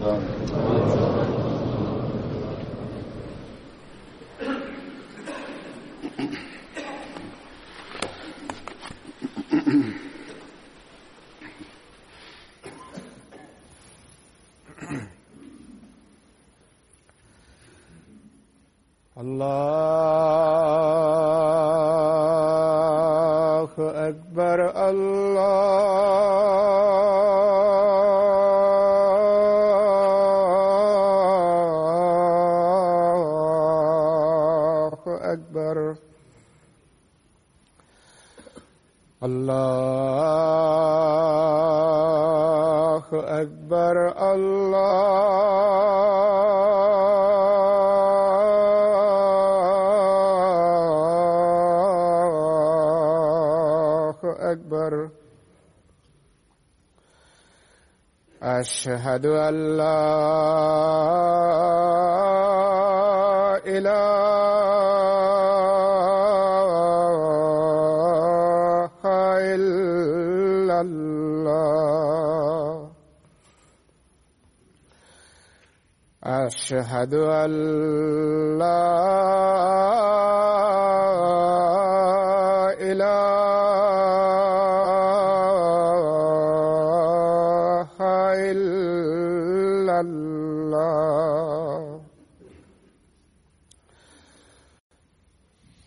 嗯。أشهد أن لا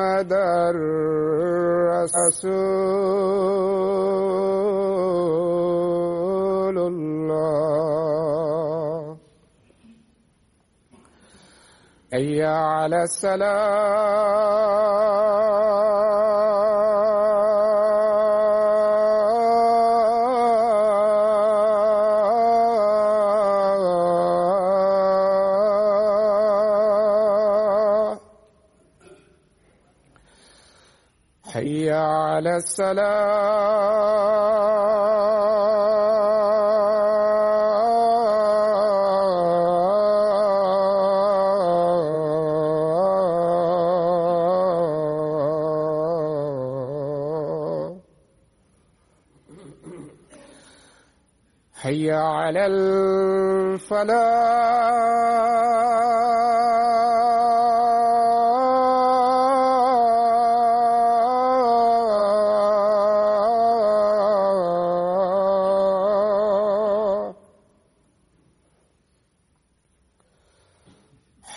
محمد رسول الله أي على السلام على السلام هيا على الفلاح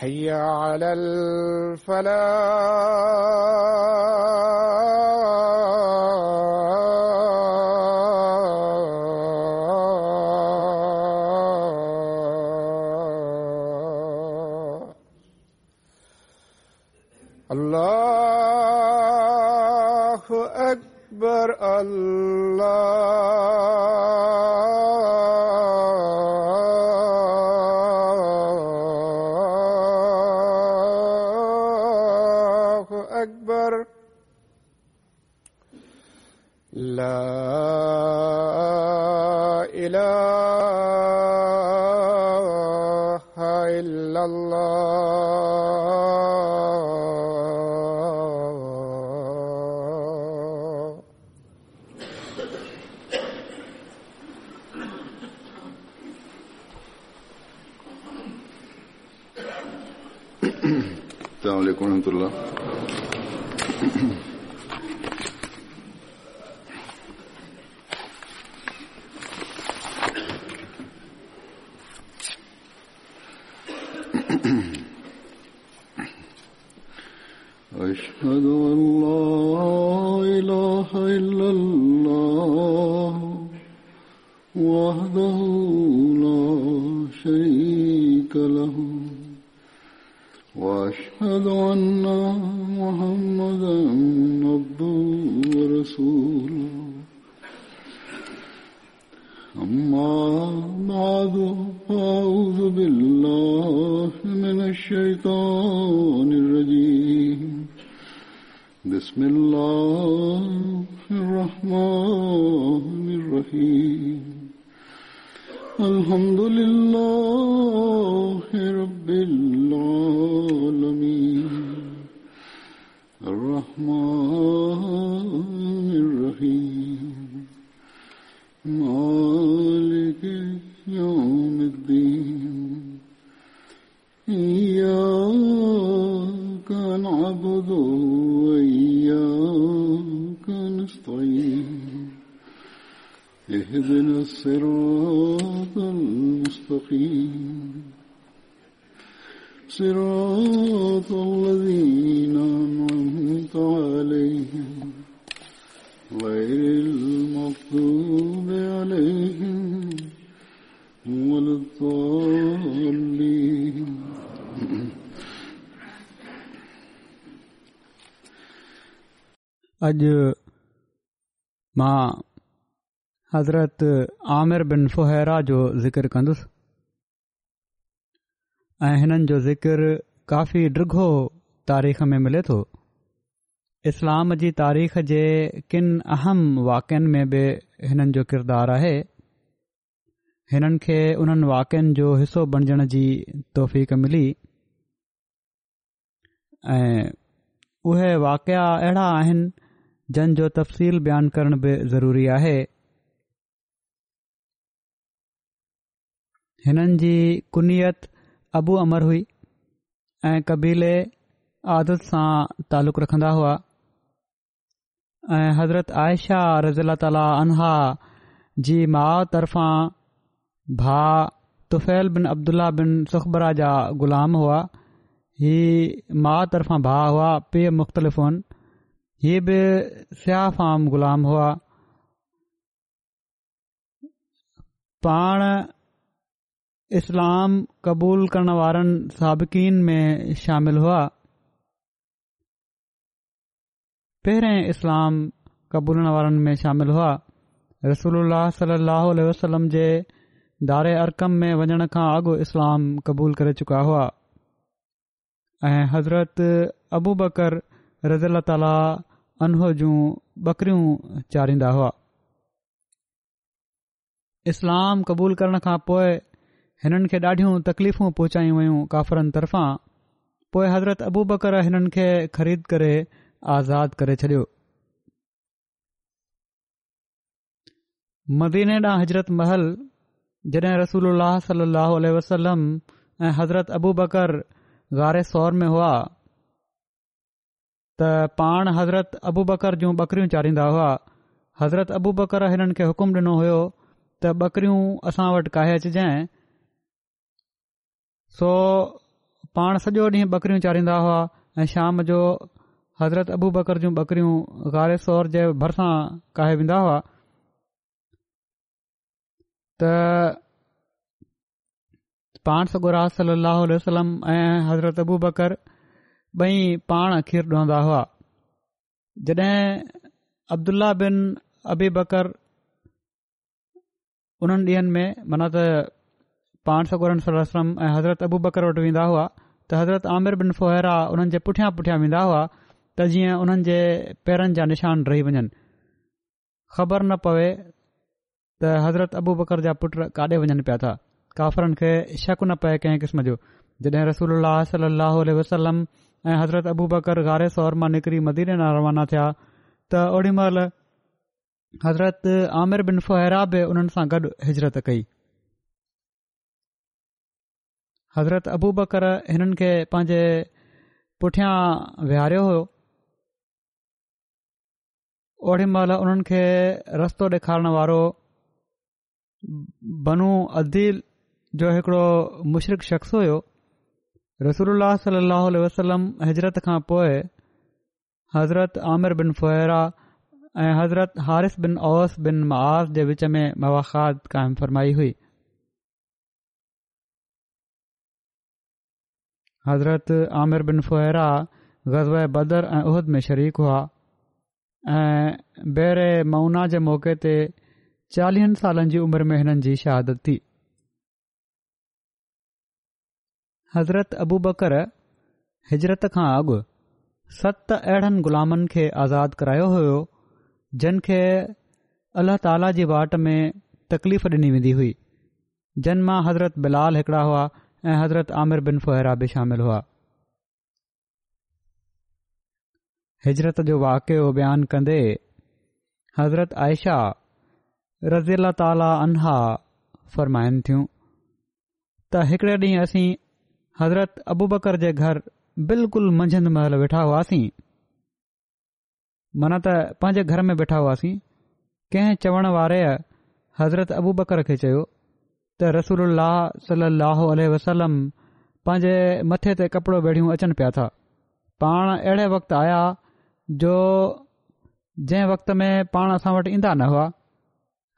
حي على الفلاح رسولا أما अॼु मां हज़रत आमिर बिन फुहरा जो ज़िक्र कंदुसि ऐं हिननि जो ज़िक्र काफ़ी डिघो तारीख़ में मिले थो इस्लाम जी तारीख़ जे किन अहम वाक्यनि में बि हिननि जो किरदारु आहे हिननि खे उन्हनि वाक्यनि जो हिसो बणिजण जी तौफ़क़ मिली ऐं उहे वाकिया अहिड़ा आहिनि جن جو تفصیل بیان کرن بھی ضروری ہے جی کنیت ابو امر ہوئی قبیلے عادت سان تعلق رکھندہ ہوا حضرت عائشہ رضی اللہ تعالی عنہا جی ما طرفا با تفیل بن عبداللہ بن سخبرا جا غلام ہوا ہی ماں طرفا با ہوا پی مختلف ہوئی غلام ہوا پان ग़ुलाम हुआ पाण इस्लाम कबूल میں شامل ہوا में शामिल हुआ पहिरें इस्लाम شامل ہوا में اللہ हुआ रसूल علیہ وسلم वसलम دار दारे अरकम में کا اگ اسلام इस्लाम क़बूल چکا चुका हुआ ऐं हज़रत رضی اللہ تعالی अनो जूं ॿकरियूं चाढ़ींदा हुआ इस्लाम क़बूल करण खां पोइ हिननि खे ॾाढियूं तकलीफ़ू पहुचायूं वयूं काफ़रनि तरफ़ां पोइ हज़रत अबू बकरुनि खे ख़रीद करे आज़ादु करे छॾियो मदीने ॾांहुं हज़रत महल जॾहिं रसूल वसलम ऐं हज़रत अबू बकर गारे सौर में हुआ त पाण हज़रत अबू बकर जूं ॿकरियूं चाढ़ींदा हुआ हज़रत अबू बकर हिननि खे हुकुमु ॾिनो हुयो त ॿकरियूं असां वटि काहे अचजांइ सो पाण सॼो ॾींहुं ॿकरियूं चाढ़ींदा हुआ ऐं शाम जो हज़रत अबू बकर जूं ॿकरियूं गारे सौर जे भरिसां काहे वेंदा हुआ त पाण सगुरास वसलम ऐं हज़रत अबू बकर ॿई पाण खीरु ॾहंदा हुआ जॾहिं अब्दुला बिन अबी बकर उन्हनि ॾींहनि में माना त पाण सगोरनि सलम ऐं हज़रत अबू बकर वटि वेंदा हुआ त हज़रत आमिर बिन फोहरा उन्हनि जे पुठियां पुठियां वेंदा हुआ त जीअं उन्हनि जे पैरनि जा निशान रही वञनि ख़बर न पवे त हज़रत अबू बकर जा पुट काॾे वञनि पिया था काफ़िरनि खे शक न पए कंहिं क़िस्म जो जॾहिं रसूल सलाहु वसलम ऐं हज़रत अबू बकर गारे सौर मां निकिरी मदीने ना रवाना थिया त ओॾी महिल हज़रत आमिर बिन फुहिरा बि उन्हनि सां गॾु हिजरत कई हज़रत अबू बकर हिननि खे पंहिंजे पुठियां विहारियो हुयो ओॾी महिल उन्हनि खे रस्तो ॾेखारण वारो बनू अदील जो मुशरक़ शख़्स हुयो रसूल اللہ वसलम हजरत علیہ وسلم हज़रत आमिर बिन حضرت عامر हज़रत हारिफ़ बिन औस बिन मआज़ بن विच में मुख़ात میں फरमाई हुई हज़रत आमिर बिन عامر بن बदर غزوہ بدر में میں شریک ہوا बहिरे माउना मौक़े تے चालीहनि سالن जी عمر में ان शहादत थी हज़रत अबू बकर हिजरत खां अॻु सत अहिड़नि ग़ुलामनि खे आज़ादु करायो हुयो जिन खे अल्ला ताला जी वाट में तकलीफ़ ॾिनी वेंदी हुई जिन मां हज़रत बिलाल हिकिड़ा हुआ ऐं हज़रत आमिर बिन फोहिरा बि शामिल हुआ हिजरत जो वाकियो बयानु कंदे हज़रत आयशा रज़ीला ताला अना फ़रमाइनि थियूं त हिकड़े ॾींहुं असीं हज़रत अबू बकर जे घर बिल्कुलु मंझंदि महिल वेठा हुआसीं मन त पंहिंजे घर में वेठा हुआसीं कंहिं चवण वारे हज़रत अबू बकर खे चयो त रसूल अल्ला सलाहु अलसलम पंहिंजे मथे ते कपिड़ो वेड़ियूं अचनि पिया था पाण अहिड़े वक़्तु आया जो जंहिं वक़्त में पाण असां वटि ईंदा न हुआ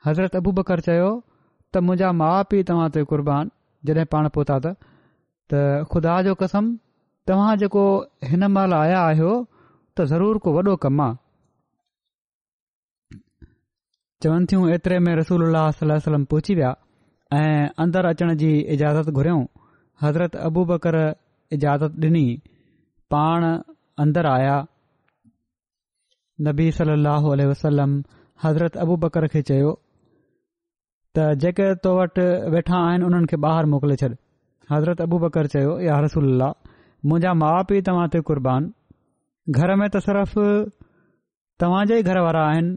हज़रत अबू बकर चयो त मुंहिंजा माउ पीउ तव्हां ते कुर्बान जॾहिं पाण पहुता त त ख़ुदा जो कसम तव्हां जेको हिन महिल आया आहियो त ज़रूर को वॾो कमु आ चवनि थियूं एतिरे में रसूल अलसलम पहुची विया ऐं अंदरु अचण जी इजाज़त घुरियऊं हज़रत अबू बकर इजाज़त ॾिनी पाण अंदरु आया नबी सलाहु वसलम हज़रत अबू बकर खे चयो त जेके तो वटि वेठा आहिनि उन्हनि खे ॿाहिरि मोकिले छॾ हज़रत अबू बकरु चयो यार रसूल मुंहिंजा माउ पीउ तव्हां ते क़र्बान घर में त सिर्फ़ु तव्हांजा ई घर वारा आहिनि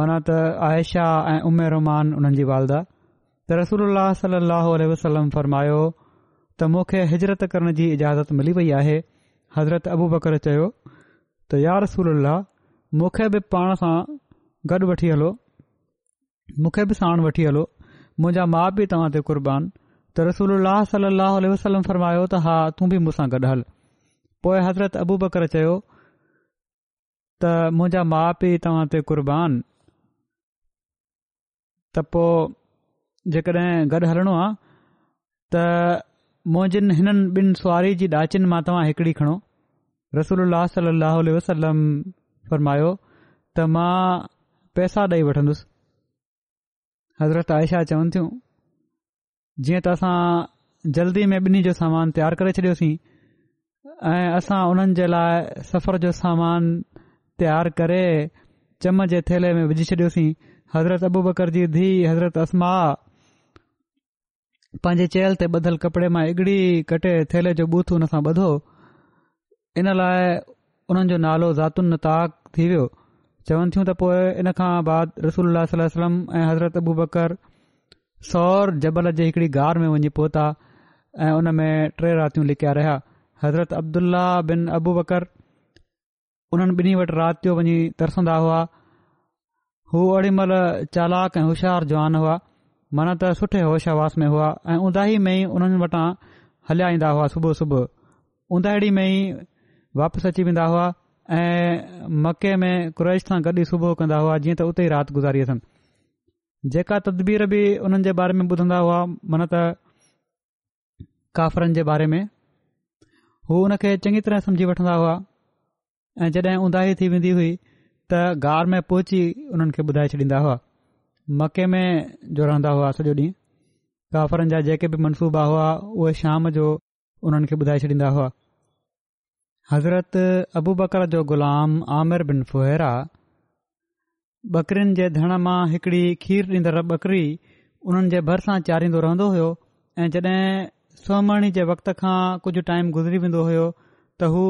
माना त आयशा ऐं उमिरि रहमान उन्हनि जी वालदा त रसोल्ला सलाहु वसलम फरमायो त मूंखे हिजरत करण जी इजाज़त मिली वई आहे हज़रत अबू बकरु चयो त या रसूल मूंखे बि पाण सां गॾु वठी हलो मूंखे बि साण वठी हलो मुंहिंजा माउ पीउ तव्हां ते क़बान त रसूल सलाहु वसलम फरमायो त हा तूं बि मूंसां गॾु हल पोइ हज़रत अबू बकर चयो त मुंहिंजा माउ पीउ तव्हां ते कुर्बान त पोइ जेकॾहिं गॾु हलणो आहे त मुंहिंजिन हिननि ॿिनि सवारी जी ॾाचिन मां तव्हां हिकिड़ी खणो रसोल सलाहु वसलम फरमायो त मां पैसा ॾेई वठंदुसि हज़रत आयशा चवनि थियूं जीअं त असां जल्दी में ॿिन्ही जो सामान तयारु करे छडि॒योसीं ऐं असां उन्हनि जे लाइ सफ़र जो सामान तयारु करे चम जे थैले में विझी छडि॒योसीं हज़रत अबू बकर जी धीउ हज़रत असमा पंहिंजे चेल ते बधलु कपिड़े मां इगड़ी कटे थेले जो बूथ हुन सां ॿधो इन लाइ हुननि जो नालो ज़ातुनि नताक़ थी वियो चवनि थियूं त पोए इन खां बाद रसूल वसलम ऐं हज़रत अबू बकर सौर जबल जे हिकड़ी गार में वञी पहुता ऐं उन में टे रातियूं लिकिया रहिया हज़रत अब्दुल्ला बिन अबू बकर उन्हनि ॿिन्ही वटि राति जो वञी तरसंदा हुआ हू ओॾी महिल चालाक ऐं होशियार जवान हुआ मन त सुठे होश हवास में हुआ ऐं ऊंदाहि में उन्हनि वटां हलिया ईंदा हुआ सुबुह सुबुह ऊंधाहिड़ी में ई वापसि अची वेंदा हुआ ऐं मके में कुरैश सां गॾु ई सुबुह कंदा हुआ जीअं त उते ई राति गुज़ारी अथनि जेका तदबीर बि उन्हनि जे बारे में ॿुधंदा हुआ मन त काफरनि जे बारे में हू हुनखे चङी तरह सम्झी वठंदा हुआ ऐं जॾहिं उंदाही थी वेंदी हुई त घार में पहुची उन्हनि खे ॿुधाए छॾींदा हुआ मके में जो रहंदा हुआ सॼो ॾींहुं काफरनि जा जेके बि मनसूबा हुआ उहे शाम जो उन्हनि खे ॿुधाए छॾींदा हुआ हज़रत अबू बकर जो ग़ुलाम आमिर बिन बकरिन जे धण मां हिकड़ी खीर ॾींदड़ बकरी हुननि जे भरिसां चाढ़ींदो रहंदो हुयो ऐं जड॒हिं जे वक़्त खां कुझु टाइम गुज़री वेंदो हुयो त हू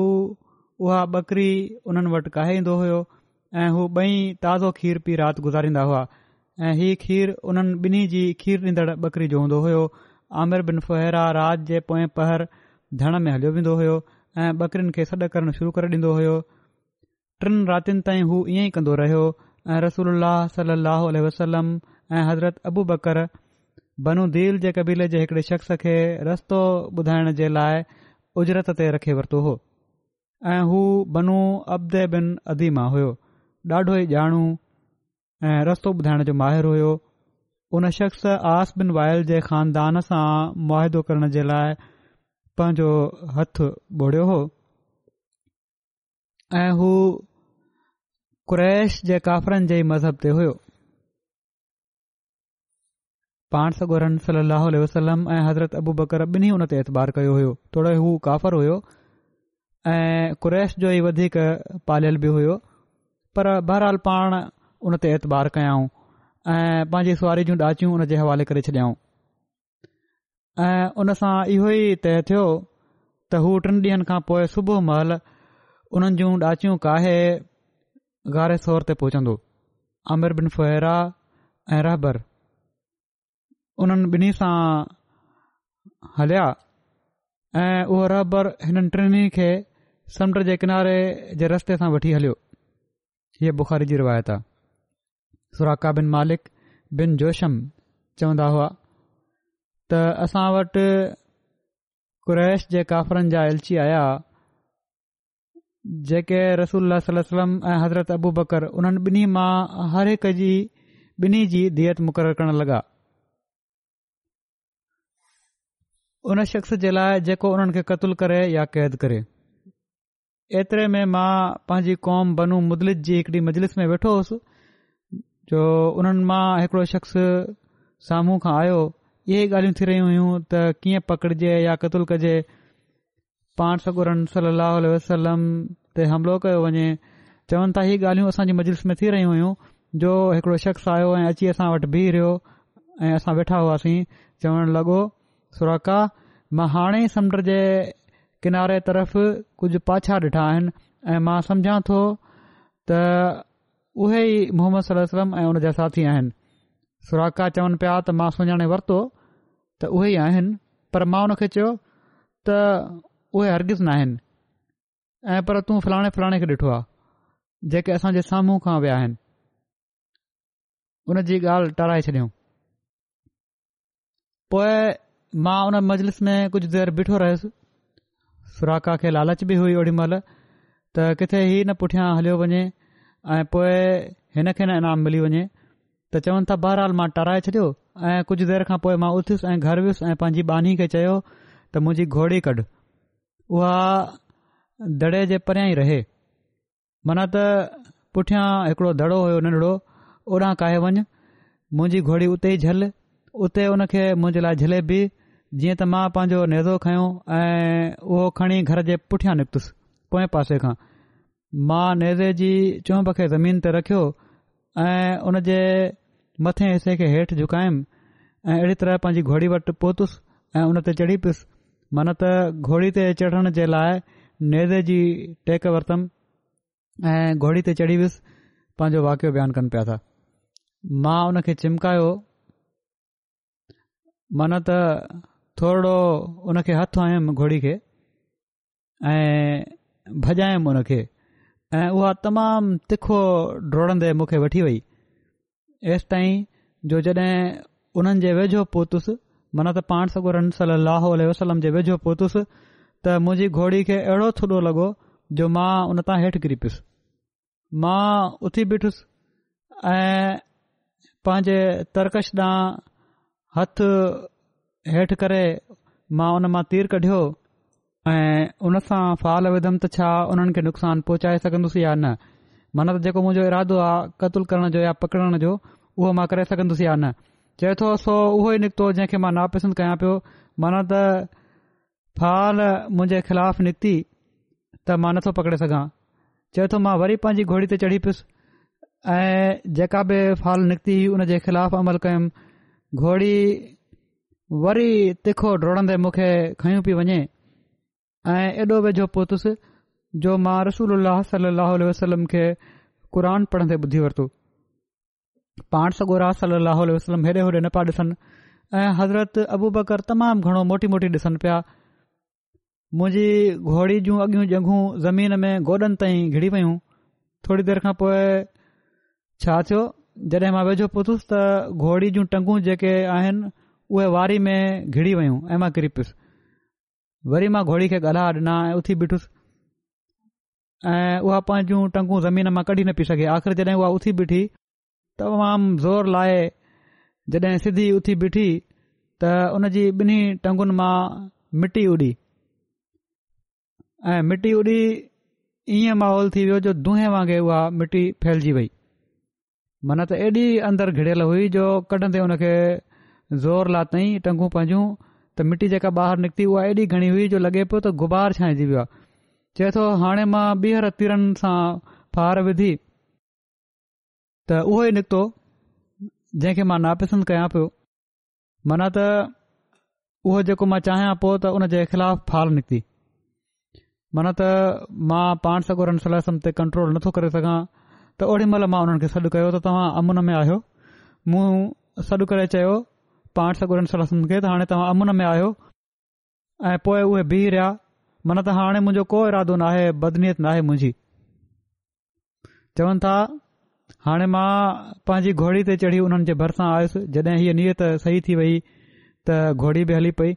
उहा ॿकरी उन्हनि वटि काहे ईंदो हुयो ऐं हू ॿई ताज़ो खीर पी राति गुज़ारींदा हुआ ऐं हीउ खीर उन्हनि ॿिन्ही जी खीर ॾींदड़ु बकरी जो हूंदो हुयो आमिर बिन फुहरा राति जे पोएं पहर धण में हलियो वेंदो होयो ऐं बकरिन खे सॾु करणु शुरू करे ॾींदो हो टिन रातिनि ताईं हू इएं ई कंदो رسول اللہ صلی اللہ علیہ وسلم حضرت अबू बकर بنو दील जे कबीले जे हिकड़े शख़्स खे रस्तो ॿुधाइण जे لائے उजरत ते रखे ورتو हो ऐं بنو عبد بن बिन अदीमा हुयो ॾाढो ई ॼाड़ ऐं रस्तो ॿुधाइण जो माहिर हुयो हुन शख़्स आस बिन वायल जे ख़ानदान सां मुआदो करण जे लाइ पंहिंजो हथ ॿोड़ियो क्रैश जे काफरन जे मज़हब ते हुयो पाण सगोरन सली अलाह वसलम ऐं हज़रत अबू बकर ॿिन्ही हुन ते इतबार कयो हुयो थोरो हू काफर हुयो ऐं कुरैश जो ई वधीक पालियल बि हुयो पर बहरहाल पाण उन ते एतबार कयऊं ऐं पंहिंजी सुवारी जूं डाचियूं उनजे हवाले करे छॾियऊं ऐं उनसां इहो ई तय थियो त हू टिनि ॾींहनि खां पोइ सुबुह महिल उन्हनि जूं काहे गारे तौर ते पहुचंदो आमिर बिन फुहेरा ऐं रहबर उन्हनि ॿिन्ही सां हलिया ऐं उहो रहबर हिननि टिनी खे समुंड जे किनारे जे रस्ते सां वठी हलियो हीअ बुखारी जी रिवायत आहे सुराका बिन मालिक बिन जोशम चवंदा हुआ त असां वटि कुरैश जे काफ़रनि जा एलची आया जेके रसूल सलम्म ऐं हज़रत अबू बकर उन्हनि ॿिन्ही मां हर हिकु जी ॿिन्ही जी दत मुक़ररु करण लॻा उन शख़्स जे लाइ जेको उन्हनि खे क़तलु करे या क़ैद करे एतिरे में मां पंहिंजी कौम बनू मुदलित जी हिकड़ी मजलिस में वेठो हुयुसि जो उन्हनि मां हिकिड़ो शख़्स साम्हूं खां आयो इहे ई ॻाल्हियूं थी रहियूं हुयूं त कीअं पकड़िजे या कतुलु कजे पाण सगुरन सलाह वसलम ते हमिलो कयो वञे चवनि था इहे ॻाल्हियूं असांजी मजल्स में थी रहियूं हुयूं जो हिकड़ो शख़्स आयो ऐं अची असां वटि बीह रहियो ऐं असां वेठा हुआसीं चवणु लॻो सुराका मां हाणे समुंड जे किनारे तरफ़ कुझु पाछा ॾिठा आहिनि ऐं मां सम्झा थो त उहे ई मोहम्मद सलम ऐं उन जा साथी आहिनि सुराका चवनि पिया त मां सुञाणे वरितो त उहे ई आहिनि पर मां उन खे चयो त उहे हरगिज़ न आहिनि ऐं पर तूं फलाणे फलाणे खे ॾिठो आहे जेके असां जे साम्हूं खां विया आहिनि उन जी ॻाल्हि टाराए छॾियऊं पोएं मां उन मजलिस में कुझु देरि बीठो रहियुसि सुराका खे लालच बि हुई ओॾी महिल त किथे ही न पुठियां हलियो वञे ऐं पोइ हिन खे न इनाम मिली वञे त चवनि था बहरहाल मां टाराए छॾियो ऐं कुझु देरि खां पोइ मां उथियुसि ऐं घर वियुसि ऐं पंहिंजी बानी खे चयो त मुंहिंजी घोड़ी कढु उहा दड़े जे परियां ई रहे मुठियां हिकड़ो दड़ो हुयो नंढड़ो ओॾां काए वञ मुंहिंजी घोड़ी उते ई झल उते उन खे मुंहिंजे लाइ झलेबी जीअं त मां पंहिंजो नेज़ो खयों ऐं उहो खणी घर जे पुठियां निपतुसि पोएं पासे खां मां नेज़े जी चौंब खे ज़मीन ते रखियो ऐं उन जे मथे हिसे खे हेठि झुकायुमि ऐं अहिड़ी तरह पंहिंजी घोड़ी वटि पहुतुसि ऐं उन ते चढ़ी मन त घोड़ी ते चढ़ण जे लाइ नेरे जी टेक वरतमि ऐं घोड़ी ते चढ़ी वियुसि पंहिंजो वाकियो बयानु कनि पिया था मां हुन खे चिमकायो माना त थोरो उनखे हथु आयुमि घोड़ी खे ऐं भॼायमि उनखे ऐं उहा तमामु तिखो डोड़ंदे मूंखे वठी वई एसि ताईं जो जॾहिं उन्हनि जे वेझो पहुतुसि मन त पाण सगु रंसलाहो वसलम जे वेझो पहुतुसि त मुंहिंजी घोड़ी खे अहिड़ो थुलो लॻो जो मां उन तां हेठि किरी पियुसि मां उथी ॿीठुसि ऐं पंहिंजे तर्कश ॾांहुं हथ हेठि करे मां उन मां तीर कढियो ऐं उन सां फाल विधु त छा हुननि खे नुक़सानु पहुचाए या न माना त जेको मुंहिंजो इरादो आहे करण जो या पकड़ण जो उहो मां करे सघंदुसि या न चवे थो सो उहो ई निकितो जंहिंखे मां नापसंद कयां पियो माना त फाल मुंहिंजे ख़िलाफ़ु निकिती त मां नथो पकड़े सघां चवे थो मां वरी पंहिंजी घोड़ी ते चढ़ी पयुसि ऐं जेका बि फाल निकिती उन जे ख़िलाफ़ अमल कयुमि घोड़ी वरी तिखो डोड़ंदे मूंखे खई पई वञे ऐं एॾो वेझो पहुतसि जो मां रसूल सलाहु वसलम खे क़ुर पढ़ंदे ॿुधी वरितो पाण सॻो रास लाहु वसलम हेॾे होॾे न पिया ॾिसनि ऐं हज़रत अबू बकर तमामु घणो मोटी मोटी ॾिसनि पिया मुंहिंजी घोड़ी जूं अॻियूं ॼंगूं ज़मीन में गोॾनि ताईं घिरी वयूं थोरी देरि खां पोइ छा थियो जॾहिं मां वेझो पहुतुसि त घोड़ी जूं टंगू जेके आहिनि उहे वारी में घिरी वयूं ऐं मां किरी पियुसि वरी मां घोड़ी खे गल्हा ॾिना ऐं उथी ॿिठुसि ऐं उहा पंहिंजूं टंगू ज़मीन मां कढी न पई सघे आख़िर जॾहिं उहा उथी तमाम ज़ोर लाहे जॾहिं सिधी उथी बीठी त उन जी ॿिन्ही टंगुनि मां मिटी उॾी ऐं मिटी उॾी ईअं माहौल थी वियो जो दुहे वांगुरु उहा मिटी फैलिजी वई मन त एॾी अंदरि घिड़ियल हुई जो कढंदे हुन खे ज़ोर लातई टंगू पंहिंजूं त मिटी जेका ॿाहिरि निकिती उहा एॾी घणी हुई जो लॻे पियो त गुबार छांइजी वियो आहे चए थो हाणे मां ॿीहर तीरनि सां फार विधी त उहो ई निकितो जंहिंखे मां नापस कयां पियो माना त उहो जेको मां चाहियां पोइ त उन जे ख़िलाफ़ु फाल निकिती माना त मां पाण सगोरनि सलासम ते कंट्रोल नथो करे सघां त ओॾी महिल मां उन्हनि खे सॾु कयो त तव्हां अमुन में आहियो मूं सॾु करे चयो पाण सगोर सलासम खे त हाणे तव्हां अमुन में आहियो ऐं उहे बीह रहिया माना त हाणे मुंहिंजो को इरादो नाहे बदनियत न आहे मुंहिंजी था हाणे मां पंहिंजी घोड़ी ते चढ़ी हुननि जे भरिसां आयुसि जॾहिं हीअ नीयत सही थी वई त घोड़ी बि हली पई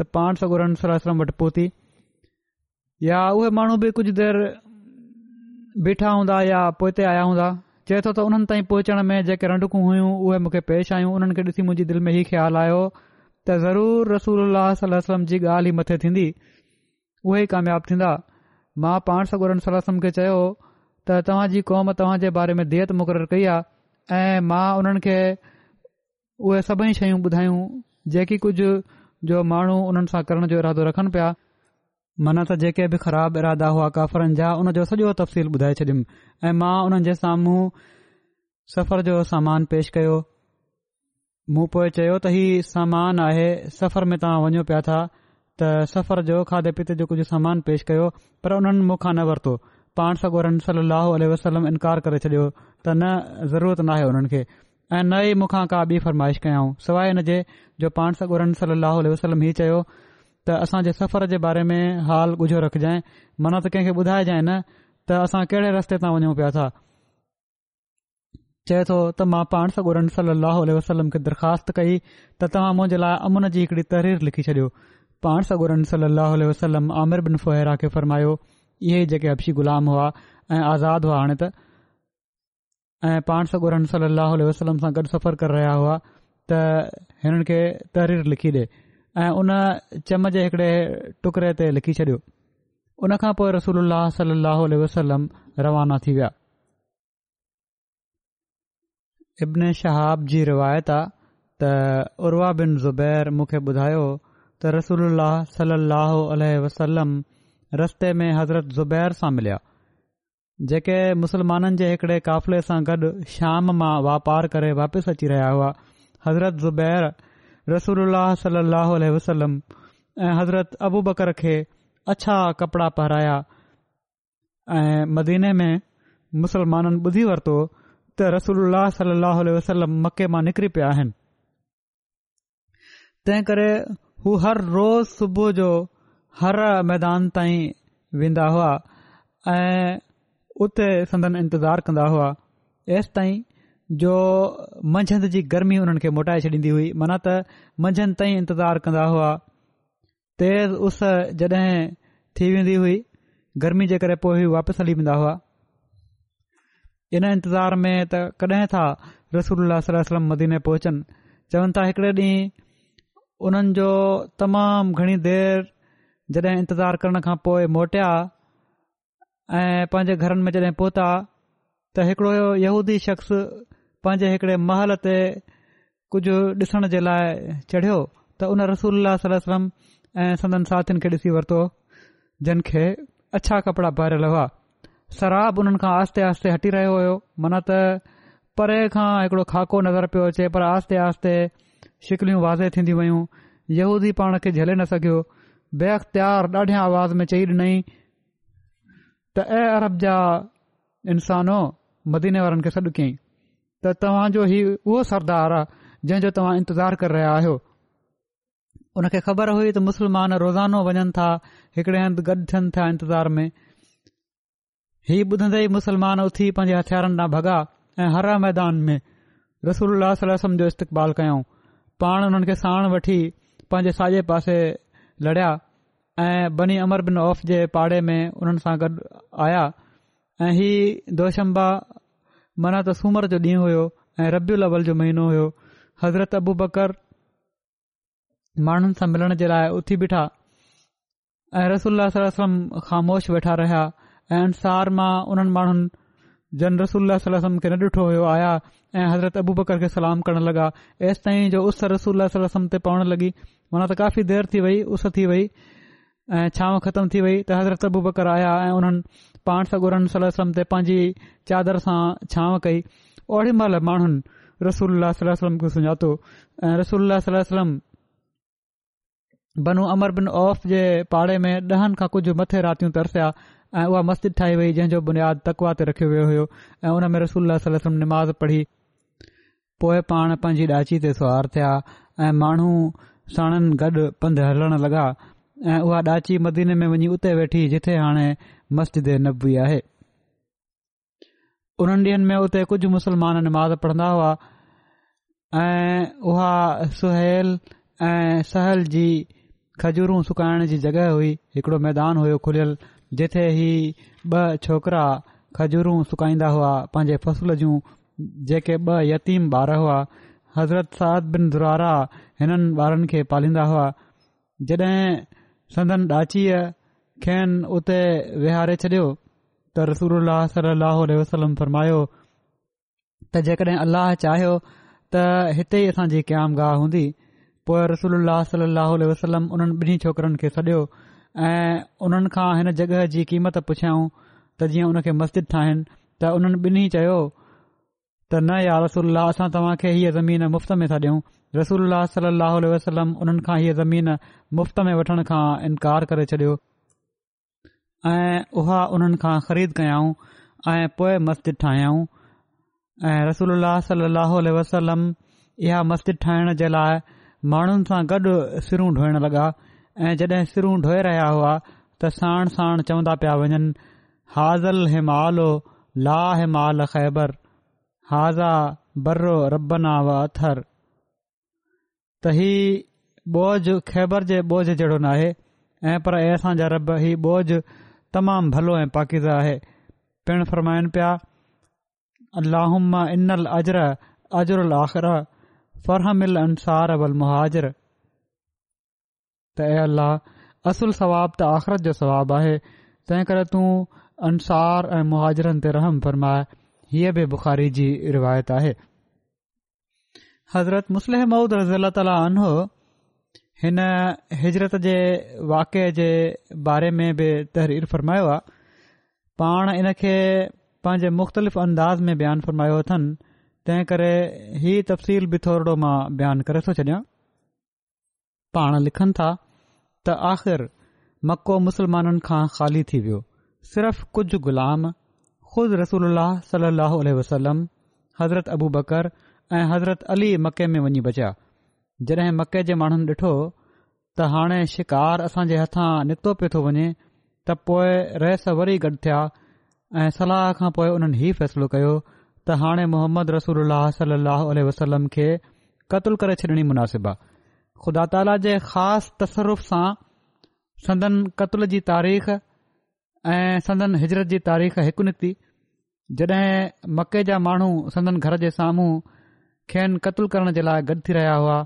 त पाण सगोरन सलम वटि पहुती या उहे माण्हू बि कुझु देरि बीठा हूंदा या पोइ आया हूंदा चवे थो त हुननि ताईं पहुचण में जेके रंडकू हुयूं उहे मूंखे पेश आयूं उन्हनि खे ॾिसी दिलि में ई ख़्यालु आयो त ज़रूर रसूल सलम जी ॻाल्हि ई मथे थींदी उहे ई कामयाबु थींदा मां पाण सगोरन सलम खे चयो त तव्हां क़ौम तव्हां जे बारे में देयत मुक़रर कई आहे ऐं मां उन्हनि खे उहे सभई शयूं ॿुधायो जेकी कुझ जो माण्हू उन्हनि सां करण जो इरादो रखनि पिया मन त जेके बि ख़राब इरादा हुआ काफरनि जा उन जो सॼो तफ़सील ॿुधाए छॾियुमि ऐ मां उन्हनि जे साम्हूं सफ़र जो सामान पेश कयो मूं पो त ही सामान आहे सफ़र में तव्हां वञो पिया था त सफ़र जो खाधे पीते जो कुझु सामान पेश कयो पर उन्हनि मूंखा न वरितो पाण सगोरन सलाहु वसलम इनकार करे छॾियो त न ज़रूरत नाहे हुननि खे ऐं न ई मूंखां का बि फरमाइश कयां सवाइ हिन जे जो पाण सागरम सलाह वसलम ही चयो त असां जे सफ़र जे बारे में हाल ॻुझो रखजांइ माना त कंहिंखे ॿुधाइजांइ न त असां कहिड़े रस्ते तां वञूं पिया था चए थो त मां पाण सागरन सलाह वसलम खे दरख़्वास्त कई त तव्हां मुंहिंजे लाइ अमुन जी हिकड़ी तहरीर लिखी छॾियो पाण सगोरनि सलाहु वसलम आमिर बिन फुहिरा खे फरमायो इहे ई जेके अपशी ग़ु़ाम हुआ ऐं आज़ाद हुआ हाणे त ऐं पाण सगुरनि सलाहु सां गॾु सफ़र करे रहिया हुआ त हिननि खे तहरीर लिखी ॾे ऐं उन चम जे हिकड़े टुकड़े ते लिखी छॾियो उन खां पोइ रसोल वसलम रवाना थी विया इब्न शहाब जी रिवायत आहे त उर्वा बिन ज़ुबैर मूंखे ॿुधायो त रसल्ह सलाह वसलम रस्ते में हज़रत ज़ुबैर सां मिलिया जेके मुसलमाननि जे हिकिड़े काफ़िले सां गॾु शाम मां वापार करे वापिसि अची रहिया हुआ हज़रत ज़ुबैर रसोल सलाह वसलम ऐं हज़रत अबू बकर खे अछा कपिड़ा पहिराया ऐं मदीने में मुसलमाननि ॿुधी वरितो त रसूल सलाहु वसलम मके मां निकिरी पिया आहिनि तंहिं करे हू हर रोज़ सुबुह जो हर मैदान ताईं वेंदा हुआ ऐं उते संदन ہوا कंदा हुआ ऐसि ताईं जो मंझंदि जी गर्मी हुननि खे मोटाए छॾींदी हुई मन त मंझंदि ताईं इंतज़ारु कंदा हुआ तेज़ उस जॾहिं थी वेंदी हुई गर्मी जे करे पोइ वापसि हली वेंदा हुआ इन इंतज़ार में त कॾहिं था रसूल वसलम मदीने पहुचनि चवनि था हिकिड़े ॾींहुं उन्हनि जो तमामु घणी देरि जॾहिं इंतजार करण खां पोइ मोटिया ऐं पंहिंजे घरनि में जॾहिं पहुता त हिकड़ो यहूदी शख़्स पंहिंजे हिकड़े महल ते कुझु ॾिसण जे लाइ चढ़ियो त उन रसूलम ऐं संदन साथियुनि खे ॾिसी वरितो जिन खे अछा कपड़ा पारियल हुआ शराबनि खां आस्ते आहिस्ते हटी रहियो हुयो मन त परे खां हिकड़ो खाको नज़र पियो अचे पर आस्ते आहिस्ते शिकिलियूं वाज़े थींदी वयूं यहूदी पाण खे झले न सघियो बे अख़्तार आवाज़ में चई डि॒नई त ऐ अरब जा इंसानो मदीने वारनि खे सॾु कयईं त तव्हांजो हीउ उहो सरदार आहे जंहिं जो तव्हां इंतज़ार करे रहिया आहियो उनखे ख़बर हुई त मुसलमान रोज़ानो वञनि था हिकड़े हंधु गॾु थियनि था इंतज़ार में हीउ ॿुधंदे ई मुसलमान उथी पंहिंजे हथियारनि ॾां भॻा ऐं हर मैदान में रसूल जो इस्तेक़बाल कयऊं पाण हुननि खे साण वठी पांजे साॼे पासे लड़िया ऐं बनी अमर बिन औफ़ जे पाड़े में हुननि सां गॾु आहियां ऐं हीउ दोशंबा मना त सूमर जो ॾींहुं हुयो ऐं रबियु लवल जो महीनो हुयो हज़रत अबू बकर माण्हुनि सां मिलण जे लाइ उथी ॿिठा ऐं रसोल्ला सलम ख़ामोश वेठा रहिया ऐं अंसार मां उन्हनि माण्हुनि जन रसूल सलम न ॾिठो हुयो आया ऐं हज़रत अबू बकर खे सलाम करण लॻा ऐसि ताईं जो उस रसूल सलम ते पवण लॻी माना त काफ़ी देर थी वई उस थी वई ऐं छांव ख़तम थी वई त हज़रत अबू बकर आया ऐं उन्हनि पाण सगोर सलम ते पंहिंजी चादर सां छांव कई ओडी महिल माण्हुनि रसूल सलम खे सुञातो ऐ रसूल सलम बनू अमर बिन औफ़ जे पाड़े में ॾहनि खां कुझु मथे रातियूं तरसिया ऐं उहा मस्जिद ठाही वई जंहिं जो बुनियाद तकवा ते रखियो वियो हो ऐ हुन में रसूल सलम नमाज़ पढ़ी पोएं पाण पांजी ॾाची ते सवार थिया ऐ माण्हू साणनि गॾ पंधि हलण लॻा ऐ उहा डाची मदीने में वञी उते वेठी जिथे हाणे मस्जिद नबी आहे उन्हनि डीहनि में उते कुझु मुसलमान निमाज़ पढ़ंदा हुआ सुहेल ऐं सहल जी खजूर सुखाइण जी जॻहि हुई हिकड़ो मैदान हुयो खुलियल जिथे ही ॿ छोकरा खजूरूं सुकाईंदा हुआ पंहिंजे फसल जूं जेके ॿ यतीम ॿार हुआ हज़रत साद बिन ज़ुरारा हिननि ॿारनि खे पालीन्दा हुआ जॾहिं संदन ॾाचीअ खेनि उते विहारे छॾियो त रसूल सलाह वसलम फरमायो त जेकॾहिं अलाह चाहियो त हिते ई असांजी कयामगाह हूंदी पोइ रसूल सलाहु वसलम उन्हनि ॿिन्ही छोकरनि खे छॾियो ऐं उन्हनि खां हिन जी क़ीमत पुछियाऊं त जीअं उन खे मस्जिद ठाहिनि त उन्हनि ॿिन्ही चयो त न यार रसूल असां तव्हां खे हीअ ज़मीन मुफ़्त में था ॾियूं रसूल सल वसलम उन्हनि खां हीअ ज़मीन मुफ़्त में वठण खां इनकार करे छॾियो ऐं उहा उन्हनि खां ख़रीद कयाऊं ऐं पोइ मस्जिद ठाहियऊं ऐं रसूल सल लहो इहा मस्जिद ठाहिण जे लाइ माण्हुनि सां गॾु सिरूं ढोइण लॻा ऐं जॾहिं सिरूं ढोए रहिया हुआ त साण साण चवंदा पिया वञनि हाज़ल हिमालो ला हिमाल ख़ैबर हाज़ा बर्रो रबना व अथर त ही ॿोझ ख़ैबर जे ॿोझ जहिड़ो न आहे ऐं पर असांजा रब ही ॿोझ तमामु भलो ऐं पाकिद आहे पिण फ़र्माइनि पिया अलाह इन्नल अजर अजरुल आख़र फ़रहमिल अंसार वल मुहाजर त ऐं अल्लाह असुलु सवाबु त आख़िरत जो स्वावाबु आहे तंहिं करे तूं अंसार ऐं मुहाजरनि ते रहम फरमाए हीअ बि बुख़ारी जी रिवायत आहे हज़रत मुस्लिह महुूद रज़ील ताला अनो हिन हिजरत जे वाके जे बारे में बि तहरीर फर्मायो आहे पाण इन खे पंहिंजे मुख़्तलिफ़ अंदाज़ में बयानु फ़र्मायो अथनि तंहिं करे हीउ तफ़सील बि थोरो मां बयानु करे थो छॾियां पाण लिखनि था त आख़िर मको मुसलमाननि खां खाली थी वियो सिर्फ़ कुझ ग़ुलाम ख़ुदि रसूल सलाहु वसलम हज़रत अबू बकर ऐं हज़रत अली मके में वञी बचिया जॾहिं मके जे माण्हुनि ॾिठो त हाणे शिकार असां जे हथां निकितो पियो थो वञे त पोइ रहस वरी गॾु थिया ऐं सलाह खां पोइ उन्हनि ई फ़ैसिलो कयो त हाणे मोहम्मद रसूल सलाहु वसलम खे क़तलु करे छॾणी मुनासिबु आहे ख़ुदा ताला जे ख़ासि तसरुफ़ सां संदन कतल जी तारीख़ ऐं संदन हिजरत जी तारीख़ हिकु निकती जॾहिं मके जा माण्हू संदन घर जे साम्हूं खेनि कतलु करण जे लाइ गॾु थी रहिया हुआ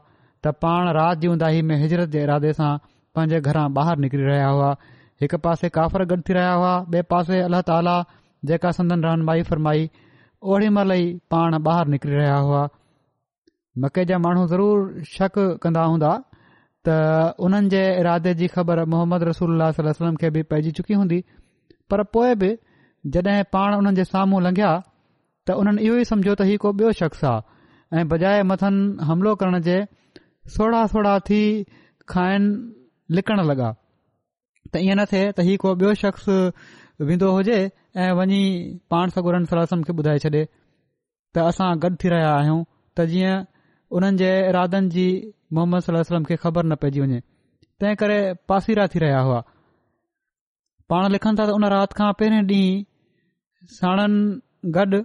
त पाण राति जी उंदाही में हिजरत जे इरादे सां पंहिंजे घरां ॿाहिरि निकिरी रहिया हुआ हिकु पासे काफ़र गॾु थी रहिया हुआ ॿिए पासे अलाह ताली जेका संदन रहनमाई फरमाई ओड़ी महिल ई पाण ॿाहिरि निकिरी रहिया हुआ मके जा माण्हू ज़रूर शक कंदा हूंदा त उन्हनि जे इरादे जी ख़बर मोहम्मद रसूल वसलम खे बि पइजी चुकी हूंदी पर पोइ बि जॾहिं पाण उन्हनि जे साम्हूं लंघया त उन्हनि इहो ई समुझो त हीउ को ॿियो शख़्स आहे ऐं बजाए मथनि हमिलो करण जे सोढ़ा सोढ़ा थी खाइनि लिकण लॻा त ईअं न थे त हीउ को ॿियो शख़्स वेंदो हुजे ऐं वञी पाण सगो सलम खे ॿुधाए छॾे त असां गॾु थी रहिया आहियूं त जीअं उन्हनि जे राधनि जी मोहम्मद सलम खे ख़बर न पइजी वञे तंहिं करे पासीरा थी रहिया हुआ पाण लिखनि था त उन राति खां पहिरें ॾींहुं साणनि गॾु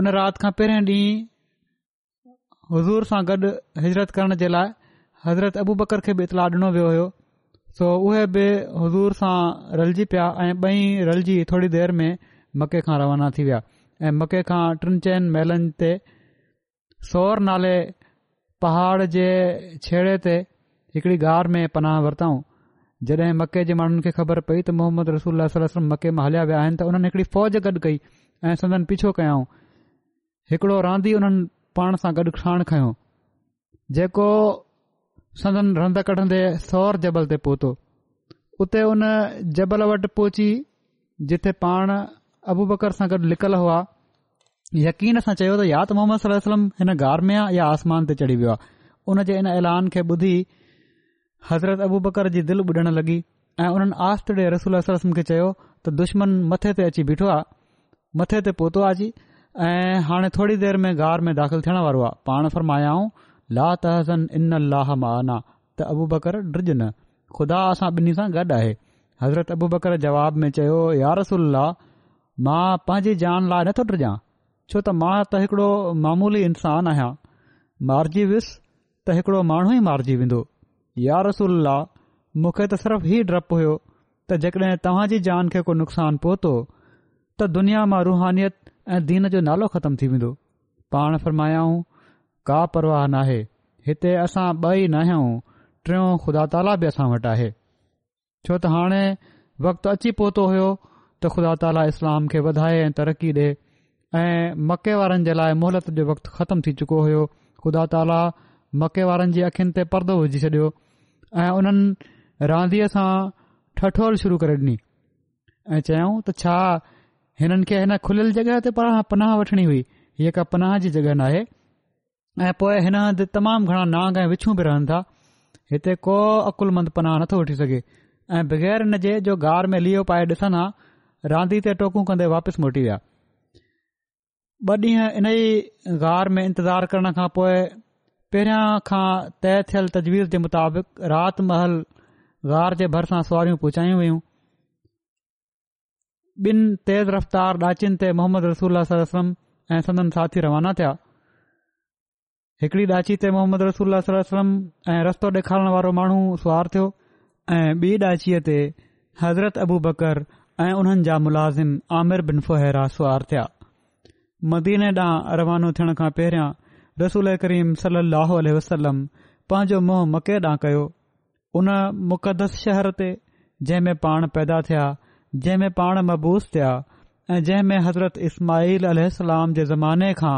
उन राति खां पहिरें ॾींहुं हज़ूर सां गॾु हिजरत करण जे लाइ हज़रत अबू बकर खे बि इतलाउ ॾिनो वियो हो सो उहे बि हज़ूर सां रलिजी पिया ऐं ॿई रलिजी थोरी देरि में मके खां रवाना थी विया ऐं मके खां टिन चइनि महिलनि सौर नाले पहाड़ जे छेड़े ते हिकड़ी गार में पनाह वरितऊं जॾहिं मके जे माण्हुनि खे ख़बर पई त मोहम्मद रसूल वलम मके में हलिया विया आहिनि त उन्हनि हिकड़ी फ़ौज गॾु कई ऐं सदन पीछो कयाऊं हिकिड़ो रांदी उन्हनि पाण सां गॾु छाण खयों जेको सदन रंद कढंदे सौर जबल ते पहुतो उते उन जबल वटि पहुची जिथे पाण अबू बकर सां गॾु लिकल हुआ यकीन सां चयो त या त मोहम्मद सलमम हिन गार में आहे या आसमान ते चढ़ी वियो आहे उन जे इन ऐलान खे ॿुधी हज़रत अबू बकर जी दिलि ॿुॾणु लॻी ऐं उन्हनि आस्त ॾे रसूल सलम खे चयो त दुश्मन मथे ते अची बीठो आहे मथे ते पहुतो आ अची ऐं हाणे थोरी देरि में गार में दाख़िल थियण वारो आहे पाण फर्मायाऊं ला तहसन इन अलाह माना त अबू बकर ड्रिज न ख़ुदा असां ॿिन्ही सां गॾु आहे हज़रत अबू बकर जवाब में चयो या रसोल्लाह मां पंहिंजी जान लाइ नथो डिॼा छो त मां त हिकिड़ो मामूली इंसान आहियां मारिजी वियुसि त हिकिड़ो माण्हू ई मारिजी वेंदो या रसूल मूंखे त सिर्फ़ हीउ डपु हुयो त जेकॾहिं तव्हां जी जान खे को नुक़सान पहुतो त दुनिया मां रुहानियत ऐं दीन जो नालो ख़तमु थी वेंदो पाण फरमायाऊं का परवाह न आहे हिते असां ॿई न आहियूं टियों ख़ुदा ताला बि असां वटि आहे छो त हाणे वक़्तु अची पहुतो हुयो त ख़ुदा ताला इस्लाम खे वधाए ऐं तरक़ी ॾे ऐं मके वारनि जे लाइ मोहलत जो वक़्तु ख़तम थी चुको हुयो ख़ुदा ताला मके वारनि जी अखियुनि ते परदो विझी छॾियो ऐं उन्हनि रांधीअ सां ठठोल शुरू करे ॾिनी ऐं चयाऊं त छा हिननि खे हिन खुलियल जॻहि ते पनाह वठणी हुई हीअ का पनाह जी जॻहि नाहे ऐं पोए हिन हदि तमामु घणा नांग ऐं विछू बि रहनि था हिते को अकुलमंद पनाह नथो वठी सघे ऐं बग़ैर हिन जे जो गार में लियो पाए ॾिसंदा रांदी ते टोकूं मोटी विया ॿ ॾींहं इन ई गार में इंतज़ारु करण खां पोइ पहिरियां खां तय थियल तजवीज़ जे मुताबिक़ राति महल गार जे भरिसां सवारियूं पहुचायूं वयूं ॿिनि तेज़ रफ़्तार डचियुनि ते मोहम्मद रसूल सलोसलम ऐं सनन साथी रवाना थिया हिकड़ी डाची ते मोहम्मद रसूल सलो सलम ऐं रस्तो ॾेखारण वारो माण्हू सुवार थियो ऐं ॿी डाचीअ ते हज़रत अबू बकर ऐं उन्हनि जा मुलाज़िम आमिर बिन फुहिरा सुवार थिया मदीने ॾांहुं रवानो थियण खां पहिरियां रसूल करीम सली लहो वसलम पंहिंजो मोह मके ॾांहुं कयो उन मुक़दस शहर ते जंहिं में पाण पैदा थिया जंहिं में पाण मबूस थिया ऐं जंहिं में हज़रत इस्माल अलसलाम जे ज़माने खां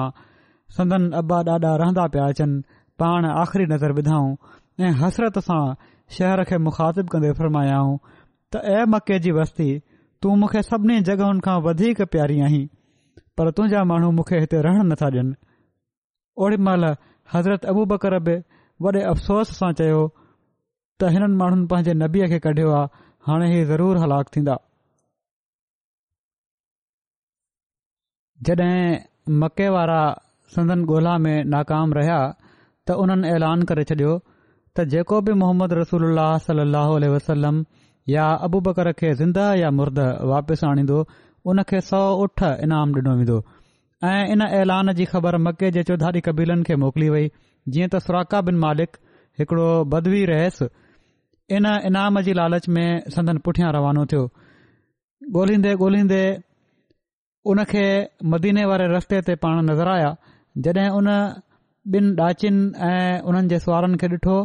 संदन अबा ॾाॾा रहंदा पिया अचनि पाण आख़िरी नज़र विधाऊं ऐं हसरत सां शहर खे मुखातिब कंदे फ़र्मायाऊं त ऐ मके जी वस्ती तूं मूंखे सभिनी जग॒नि खां वधीक प्यारी आहीं पर तुंहिंजा माण्हू मूंखे हिते रहण नथा ॾियनि ओॾी महिल हज़रत अबू बकर बि वॾे अफ़सोस सां चयो त हिननि माण्हुनि पंहिंजे नबीअ खे कढियो आहे हाणे ही ज़र हलाक थींदा जड॒हिं मके वारा संदन ॻोल्हा में नाकाम रहिया त उन्हनि ऐलान करे छॾियो त जेको बि मोहम्मद रसूल वसलम या अबू बकर खे ज़िंदह या मुर्द वापिसि आणींदो उनखे सौ उठ इनाम डि॒नो वेंदो ऐं इन ऐलान जी ख़बर मके जे चौधारी कबीलनि खे मोकली वई जीअं त सुराका बिन मालिक हिकड़ो बदवी रहिस इन इनाम जी लालच में संदन पुठियां रवानो थियो ॻोल्हींदे ॻोल्हींदे उनखे मदीने वारे रस्ते ते पाण नज़र आया जड॒हिं उन ॿिन डाचिन ऐं उन्हनि जे सुआरनि खे ॾिठो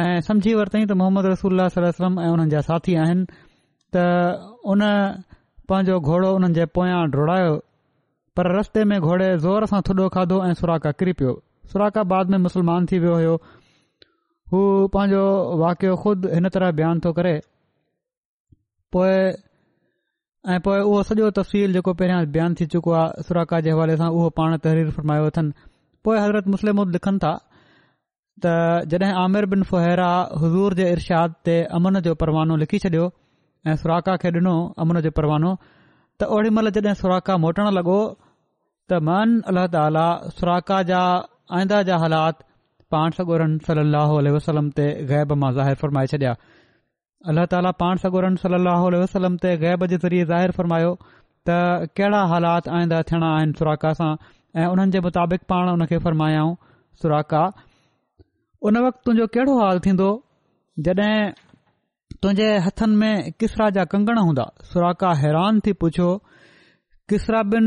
ऐं सम्झी वरतईं त मोहम्मद रसूल सलम ऐं उन्हनि जा साथी आहिनि त उन पंहिंजो घोड़ो हुननि जे पोयां डुड़ायो पर रस्ते में घोड़े ज़ोर सां थुॾो खाधो ऐं सुराका किरी पियो सुराका बाद में मुस्लमान थी वियो हो हू पंहिंजो वाकियो खुद हिन तरह बयानु थो करे पोएं ऐं पोइ उहो सॼो तफ़वील जेको पहिरियों बयानु थी चुको आहे सुराका जे हवाले सां उहो पाण तहरीर फरमायो अथनि पोए हज़रत मुस्लिम उन लिखनि था त जॾहिं आमिर बिन फुहरा हज़ूर जे इर्शाद ते अमन जो परवानो लिखी छॾियो ऐं सुराका खे ॾिनो अमन जो परवानो त ओड़ी महिल जॾहिं सुराका मोटण लॻो त मन अल ताला सुरका जा आइंदा जा हालात पाण सगोरन सल अल वसलम ते गैब मां ज़ाहिर फ़रमाए छॾियां अल्ल्ह ताला पाण सगोरनि सलाह वसलम ते ग़ैब जे ज़रिए ज़ाहिर फ़र्मायो त कहिड़ा हालात आईंदा थियणा आहिनि सुराका सां ऐं हुननि जे मुताबिक़ पाण उन खे फ़र्मायाऊं सुराका उन वक़्तु तुंहिंजो कहिड़ो हाल थींदो जॾहिं तुंहिंजे हथनि में किसरा जा कंगण हूंदा सुराका हैरान थी पुछो किसरा बिन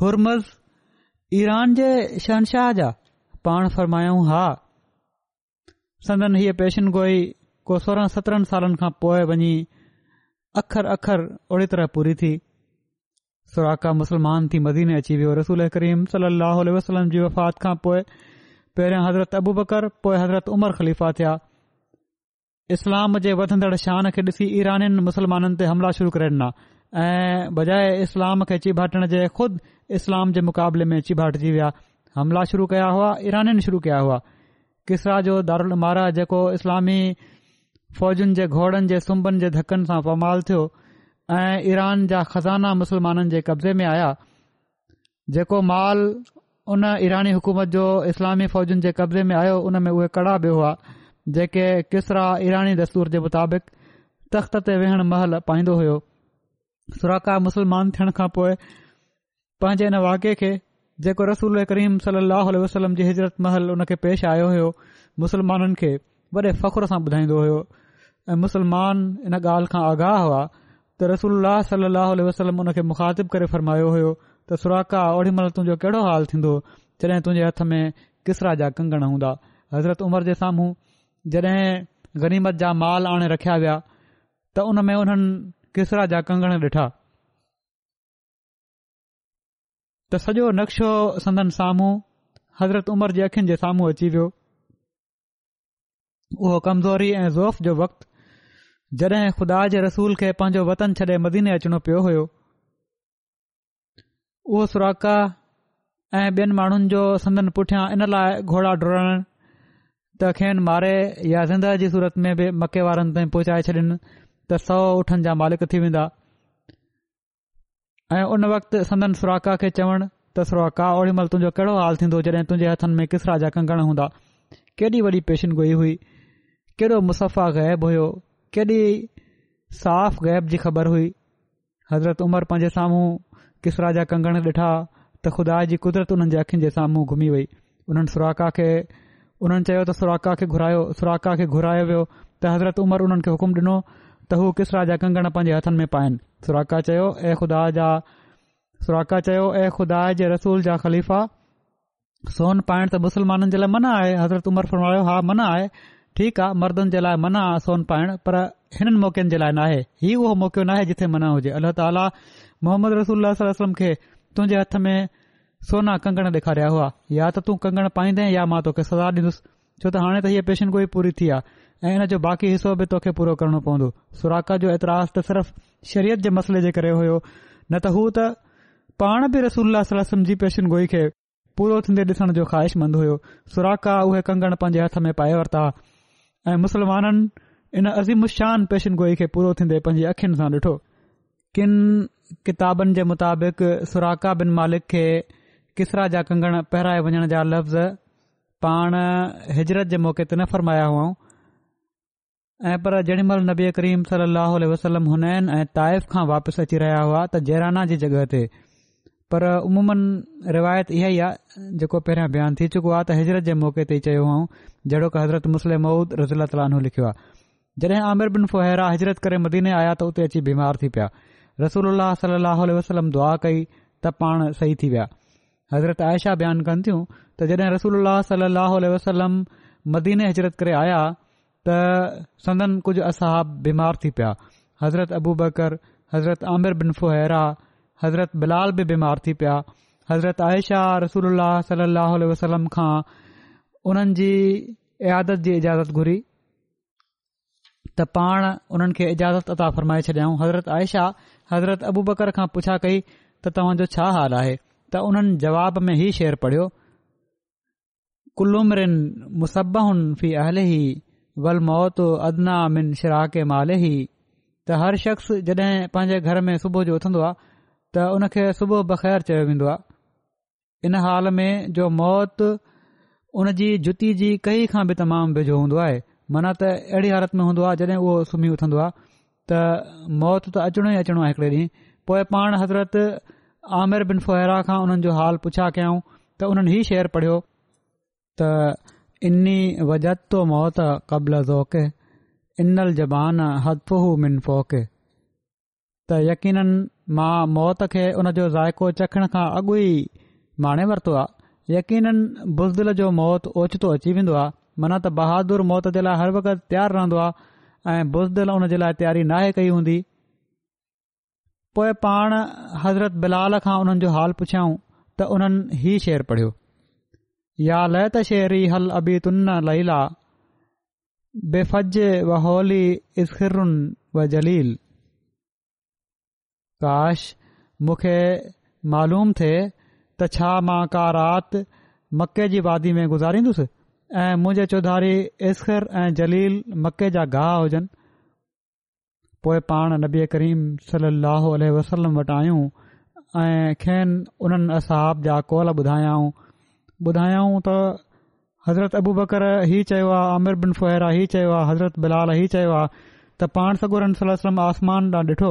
हुरमस ईरान जे शहनशाह जा पाण फरमायूं हा सदन हीअ पेशन गोई को सोरहं सतरहनि सालनि खां पोइ वञी अख़र अख़र ओड़ी तरह पूरी थी सुराका मुसलमान थी मदीने अची वियो रसूल करीम सल वसलम जी वफ़ात खां पोइ पहिरियों हज़रत अबू बकर पोए हज़रत उमर ख़लीफ़ा थिया इस्लाम जे वधंदड़ शान खे ॾिसी ईराननि मुस्लमाननि ते हमला शुरू करे ॾिना ऐं बजाउ इस्लाम खे चीभाटण जे ख़ुद इस्लाम जे मुक़ाबले में अची भाटिजी विया हमला शुरू कया हुआ ईराननि शुरू कया हुआ किसरा जो दारुलमारा जेको इस्लामी फौजुनि जे घोड़नि जे सुम्बन जे धक्कनि सां फमाल थियो ऐं ईरान जा खज़ाना मुस्लमाननि जे कब्ज़े में आया जेको माल उन ईरानी हुकूमत जो इस्लामी फौजुनि जे कब्ज़े में आयो उन में उहे कड़ा बि हुआ जेके किसरा ईरानी दस्तूर जे मुताबिक़ तख़्त ते वेहण महल पाईंदो हुयो सुराका मुसलमान थियण खां पोइ पंहिंजे हिन वाके खे जेको रसूल करीम सलाह वसलम जी हिजरत महल उन खे पेश आयो हुयो मुसलमाननि खे वॾे फ़खुर सां ॿुधाईंदो हुयो ऐं मुसलमान इन ॻाल्हि खां आगाह हुआ त रसूल सलाह वसलम उन खे मुखातिब करे फ़रमायो हुयो त सुराका महिल तुंहिंजो कहिड़ो हाल थींदो जॾहिं तुंहिंजे हथ में किसरा जा कंगण हूंदा हज़रत उमर जे साम्हूं जडहिं गनीमत जा माल आणे रखिया विया त उन में उन्हनि किसरा जा कंगण ॾिठा त सॼो नक्शो संदन साम्हूं हज़रत उमर जे अखियुनि जे साम्हूं अची वियो उहो कमज़ोरी ऐं ज़ोफ़ जो वक़्ति जॾहिं खुदा जे रसूल खे पंहिंजो वतन छॾे मदीने अचिणो पियो होराका ऐं ॿियनि माण्हुनि जो संदन पुठियां इन लाइ घोड़ा डुरण त खेनि मारे या ज़िंदह जी सूरत में बि मके वारनि ताईं पहुचाए छॾिन त सौ उठनि जा मालिक थी वेंदा ऐं उन वक़्तु संदन सुराका खे चवण त सुराका ओड़ी महिल तुंहिंजो कहिड़ो हाल थींदो जॾहिं तुंहिंजे हथनि में किसरा जा कंगण हूंदा केॾी वॾी पेशन गोई हुई केॾो मुसफ़ा ग़ैब हुयो केॾी साफ़ ग़ैब जी ख़बर हुई हज़रत उमर पंहिंजे साम्हूं किसरा जा कंगण ॾिठा त ख़ुदा जी कुदरत उन्हनि जे अखियुनि जे साम्हूं घुमी वई हुननि सुराका खे उन्हनि चयो त सुराका खे घुरायो सुराका खे घुरायो वियो त हज़रत उमर उन्हनि खे हुकुम ॾिनो त हू किसरा जा कंगण पंहिंजे हथ में पाइनि सुराका चयो ऐं ख़ुदा जा सुराका चयो ऐं ख़ुदा जे रसूल जा ख़लीफ़ा सोन पाइण त मुसलमाननि जे लाइ मना आहे हज़रत उमर फरमायो हा मना आहे ठीकु आहे मर्दनि जे लाइ मना आहे सोन पाइण पर हिननि मौक़नि जे लाइ नाहे इहो उहो मौक़ो नाहे जिथे मना हुजे अलाह ताला मोहम्मद रसूल अलसलम खे तुंहिंजे हथ में सोना कंगण ॾेखारिया हुआ या त तूं कंगण पाईंदे या मां तोखे सज़ा डीन्दुस छो त हाणे त हीअ पेशन गोई पूरी थी आहे ऐं ऐन जो बाक़ी हिसो बि तोखे पूरो करणो पवंदो सुराका जो एतिराज़ सिर्फ़ शरीयत जे मसले जे करे हुयो न त हू त पाण बि रसूल जी पेशन गोई खे पूरो थींदे ॾिसण जो ख़्वाहिशमंद हुयो सुराका उहे कंगण पंहिंजे हथ में पाए वरिता ऐं मुस्लमाननि इन अज़ीमुशान गोई खे पूरो थींदे पंहिंजी अखियुनि सां ॾिठो किन किताबनि जे मुताबिक़ सुराका बिन मालिक खे किसरा जा कंगण पहिराए वञण जा लफ़्ज़ पाण हिजरत जे मौक़े ते न फरमाया हुआ ऐं पर जेॾीमहिल नबी करीम सल अह वम ऐं ताइफ़ खां वापसि अची रहिया हुआ त जेराना जी जॻहि ते पर उमूमन रिवायत इहा ई आहे जेको पहिरियों बयानु थी चुको आहे त हिजरत जे मौक़े ते चयो हुअऊं जहिड़ो की हज़रत मुस्लम मऊद रसूल ताल्हू लिखियो आहे जॾहिं आमिर बिन फुहिरा हिजरत करे मदीने आया त उते अची बीमार थी पिया रसूल उल्हाहु वसलम दुआ कई त पाण सही थी विया हज़रत आयशा बयानु कनि थियूं त जॾहिं रसूल सलाहु उल वसलम मदीने हज़रत करे आया त सदन कुझु असहाब बीमार थी पिया हज़रत अबू बकर हज़रत आमिर बिन फुहिरा हज़रत बिलाल बि बीमार थी पिया हज़रत आयशा रसूल अलाह वसलम खां उन्हनि जी इयादत जी इजाज़त घुरी त पाण उन्हनि खे इजाज़त अता फरमाए छॾियऊं हज़रत आयशा हज़रत अबू बकर खां पुछां कई त तव्हांजो छा हाल आहे त उन्हनि जवाब में ही शेर पढ़ियो कुलुमरिन मुसब्बुनि फी अहले ही वल मौत अदना मिन शराक के माले ही त हर शख़्स जड॒हिं पंहिंजे घर में सुबुह जो उथंदो आहे त खे सुबुह बख़ैर चयो वेंदो आहे इन हाल में जो मौत उन जी जुती जी कई खां बि तमामु वेझो हूंदो आहे माना त अहिड़ी हालति में हूंदो आहे जॾहिं उहो सुम्ही उथंदो आहे त मौत त अचणो ई अचणो आहे हिकड़े ॾींहुं पोइ पाण हज़रत आमिर बिन फुहिरा खां उन्हनि जो हालु पुछा कयऊं त उन्हनि हीउ शेर पढ़ियो त इन्नी वजत तो मौत क़बल ज़ोक़ इनल ज़बान हदफ़ मिन फोक त यकीन मां मौत खे उन जो ज़ाइको चखण खां अॻु ई माणे वरितो आहे यक़ीननि बुज़िल जो मौत ओचितो अची वेंदो आहे मन त बहादुर मौत जे लाइ हर वक़्तु तयारु रहंदो आहे ऐं बुज़दिल उन जे लाइ तयारी नाहे कई हूंदी पोइ पाण हज़रत बिलाल खां उन्हनि जो हालु पुछियऊं त उन्हनि ही शेर पढ़ियो या लै त शेरी हल अबी तुन लईला बेफ़ज व होली इशिरुनि व जलील काश मूंखे मालूम थे त छा मां का रात मके जी वादी में गुज़ारींदुसि ऐं मुंहिंजे चौधारी इशिर ऐं जलील मके जा गाह हुजनि पोएं पाण नबी करीम सलाहु अलसलम वटि आहियूं ऐं खेनि उन्हनि सहाब जा कौल ॿुधायाऊं ॿुधायऊं त हज़रत अबू बकर ही चयो आहे आमिर बिन फुहिरा हीउ चयो आहे हज़रत बिलाल ही चयो आहे त पाण सॻो आसमान ॾांहुं ॾिठो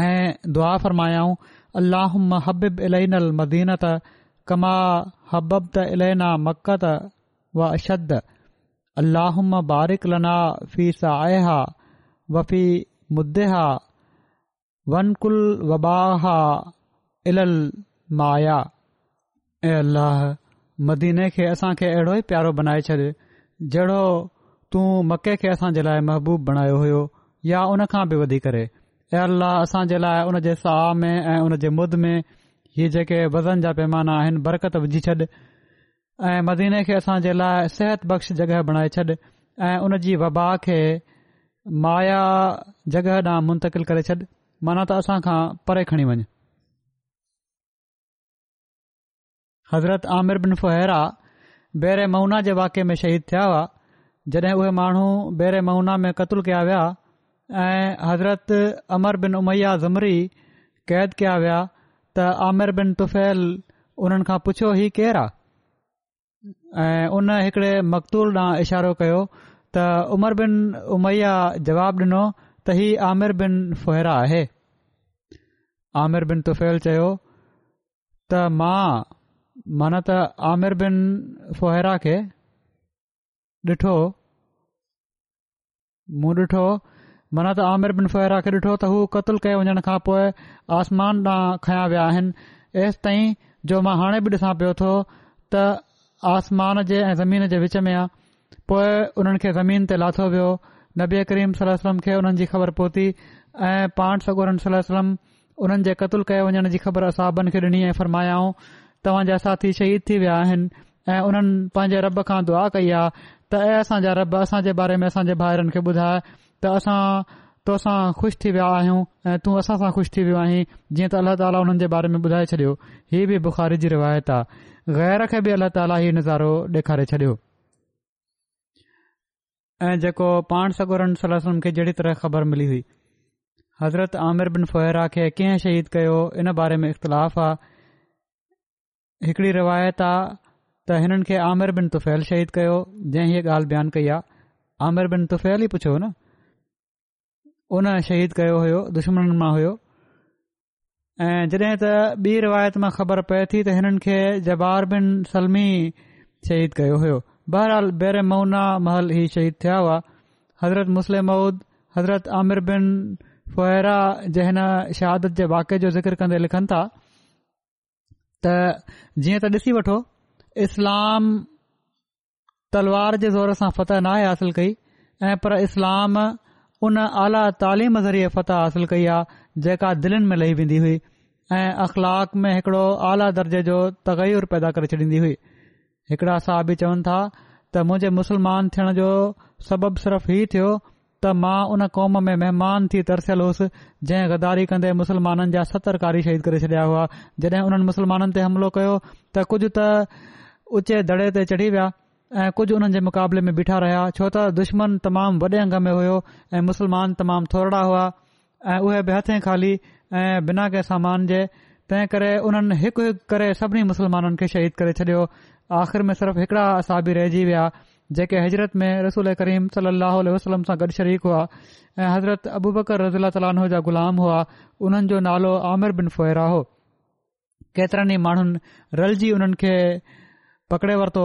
ऐं दुआ फ़र्मायाऊं अलाहम हब इल मदीनत कमा हबब त इलइना मक़त त वशद अलाहुम बारिक लना फीस आए हा वफ़ी मुदे हा वन कुल वबा हा इल माया ऐं کے मदीने खे असांखे अहिड़ो ई प्यारो बणाए छॾ जहिड़ो तूं मके खे असांजे लाइ महबूबु बणायो हुयो या उनखां बि करे ऐं अल्लाह असांजे लाइ उन जे में ऐं उन मुद में हीअ जेके वज़न जा पैमाना आहिनि बरक़त विझी छॾ ऐं मदीने खे असांजे लाइ सिहत बख़्श जॻहि बणाए उन माया जॻह ॾांहुं मुंतक़िल करे छॾ माना त असां खां परे खणी वञु हज़रत आमिर बिन फुहरा बेरे मऊना जे वाक़े में शहीद थिया हुआ जॾहिं उहे माण्हू बेरे मऊना में क़तल कया विया ऐं हज़रत अमर बिन उमैया ज़मरी क़ैद कया विया त आमिर बिन तुफ़ैल उन्हनि खां पुछियो ही केरु आहे ऐं उन हिकिड़े मकतूल ॾांहुं इशारो कयो उमर बिन उमैया जवाबु ॾिनो त हीउ आमिर बिन फोरा आहे आमिर बिन तुफेल चयो त मां मन त आमिर बिन फोरा खे ॾिठो मूं ॾिठो मन त आमिर बिन फोहिरा खे ॾिठो त हू क़तलु कय वञण खां पोइ आसमान ॾांहुं खयां विया आहिनि एसि ताईं जो मां हाणे बि ॾिसां पियो थो त आसमान जे ऐं ज़मीन जे विच में आहे पोए उन्हनि खे ज़मीन ते लाथो वियो नबी करीम सलम खे उन्हनि जी ख़बर पौती ऐ पाण सगोरन सलम उन्हनि जे क़तल कय वञण जी ख़बर साहाब खे डि॒नी ऐ फरमायाऊं तव्हां साथी शहीद थी विया आहिनि ऐ उन्हनि पंहिंजे रब खां दुआ कई आहे त ऐ असां रब असां जे बारे में असांजे भाउरनि खे ॿुधाए त असां तोसां खु़श थी विया आहियूं ऐं तूं असां सां खु़शि थी वियो आहीं जीअं त अलाह ताली हुन जे बारे में ॿुधाए छॾियो हीउ बि बुखारी जी रिवायत आ गैर खे बि अलाह ताला हीउ नज़ारो डे॒खारे छडि॒यो ऐं जेको पाण सगोरनि सलासुनि खे जहिड़ी तरह ख़बर मिली हुई हज़रत आमिर बिन फुहिरा खे कीअं शहीद कयो इन बारे में इख़्तिलाफ़ आहे हिकड़ी रिवायत आहे त हिननि खे आमिर बिन तुफ़ैल शहीद कयो जंहिं हीअ ॻाल्हि बयानु कई आहे आमिर बिन तुफ़ैल ई पुछियो न उन शहीद कयो हुयो दुश्मन मां हुयो ऐं जॾहिं त ॿी रिवायत मां ख़बर पए थी त हिननि खे जबार बिन सलमी शहीद कयो बहरहाल बेर मौना महल ही शहीद थिया हुआ हज़रत मुस्लिम मऊद हज़रत आमिर बिन फुएरा जंहिं शहादत जे वाके जो ज़िक्र कंदे लिखनि था त जीअं त ॾिसी वठो इस्लाम तलवार जे ज़ोर सां फत नाहे हासिल कई ऐं पर इस्लाम उन आला तालीम ज़रिए फत हासिल कई आहे जेका दिलनि में लही वेंदी हुई ऐं अख़लाक में हिकड़ो आला दर्जे जो तगैर पैदा करे छॾींदी हुई हिकड़ा सा बि चवनि था त मुंहिंजे मुसलमान थियण जो सबबु सिर्फ़ ई थियो त मां उन कौम में महिमान थी तरसियलु हुउसि जंहिं गदारी कंदे मुसलमाननि जा सतरकारी शहीद करे छडि॒या हुआ जॾहिं हुननि मुसलमाननि ते हमिलो कयो त कुझ त ऊचे दड़े ते चढ़ी विया ऐं कुझ हुननि जे मुक़ाबले में बीठा रहिया छो त दुश्मन तमामु वॾे अंग में हुयो ऐं मुसलमान तमामु थोरा हुआ ऐं उहे बि हथे खाली ऐं बिना कंहिंसां मान जे तंहिं करे उन्हनि हिकु हिकु करे सभिनी मुसलमाननि खे शहीद करे आख़िर में सिर्फ़ हिकड़ा असाबी रहिजी विया जेके हज़रत में रसूल करीम सली वसलम सां गॾु शरीक हुआ ऐं हज़रत अबू बकर रज़ूल सलाह जा ग़ुलाम हुआ उन्हनि जो नालो आमिर बिन फोएरा हो केतिरनि माण्हुनि रलजी हुननि खे पकड़े वरितो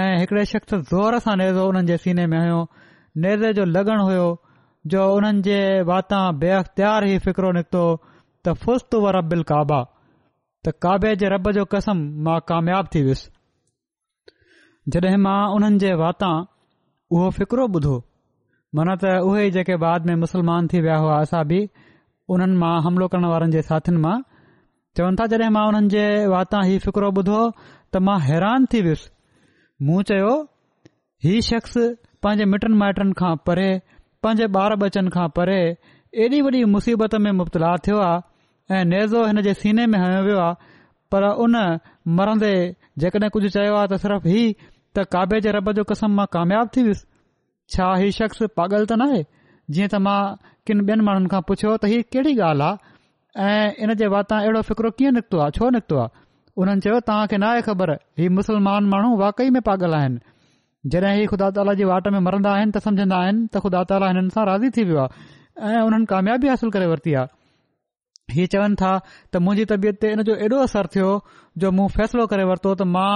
ऐं हिकड़े शख़्स ज़ोर सां नेज़ो उन्हनि जे सीने में हुयो नेज़े जो लग॒णु हुयो जो हुननि जे वाता बे अख़्तियार ई फ़िकिरो निकितो त रबिल काबा त काबे जे रब जो कसम मां कामयाब थी वियुसि जॾहिं मां उन्हनि जे वाता उहो फिकिरो ॿुधो मन त उहे जेके बाद में मुसलमान थी विया हुआ असां बि उन्हनि मां हमिलो करण वारनि जे साथीनि मां चवनि था जॾहिं मां उन्हनि जे वाता हीउ फ़िकुरो ॿुधो त मां हैरान थी वियुसि मूं चयो हीउ शख़्स पंहिंजे मिटनि माइटनि खां परे पंहिंजे ॿार बचन खां परे एॾी वॾी मुसीबत में मुबतला थियो आहे ऐ नेज़ो हिन जे सीने में हयो वियो आहे पर उन मरंदे जेकॾहिं कुझु चयो आहे त त काबे जे रब जो कसम मां कामयाब थी वियुसि छा हीउ शख़्स पागल त न आहे जीअं त मां किन ॿियनि माण्हुनि खां पुछियो त ही कहिड़ी ॻाल्हि आहे ऐ जे वाता अहिड़ो फिकरो कीअं निकितो आहे छो निकितो आहे हुननि चयो तव्हां खे नाहे ख़बर हीउ मुस्लमान माण्हू वाकई में पागल आहिनि जॾहिं ही ख़ुदा ताला जी वाट में मरंदा आइन त सम्झंदा आइन त ख़ुदा ताला हिननि सां राज़ी थी वियो आहे ऐं कामयाबी हासिल करे वरिती आहे हीउ चवन था त मुंहिंजी तबियत ते हिन जो असर थियो जो मूं फैसलो करे वरितो त मां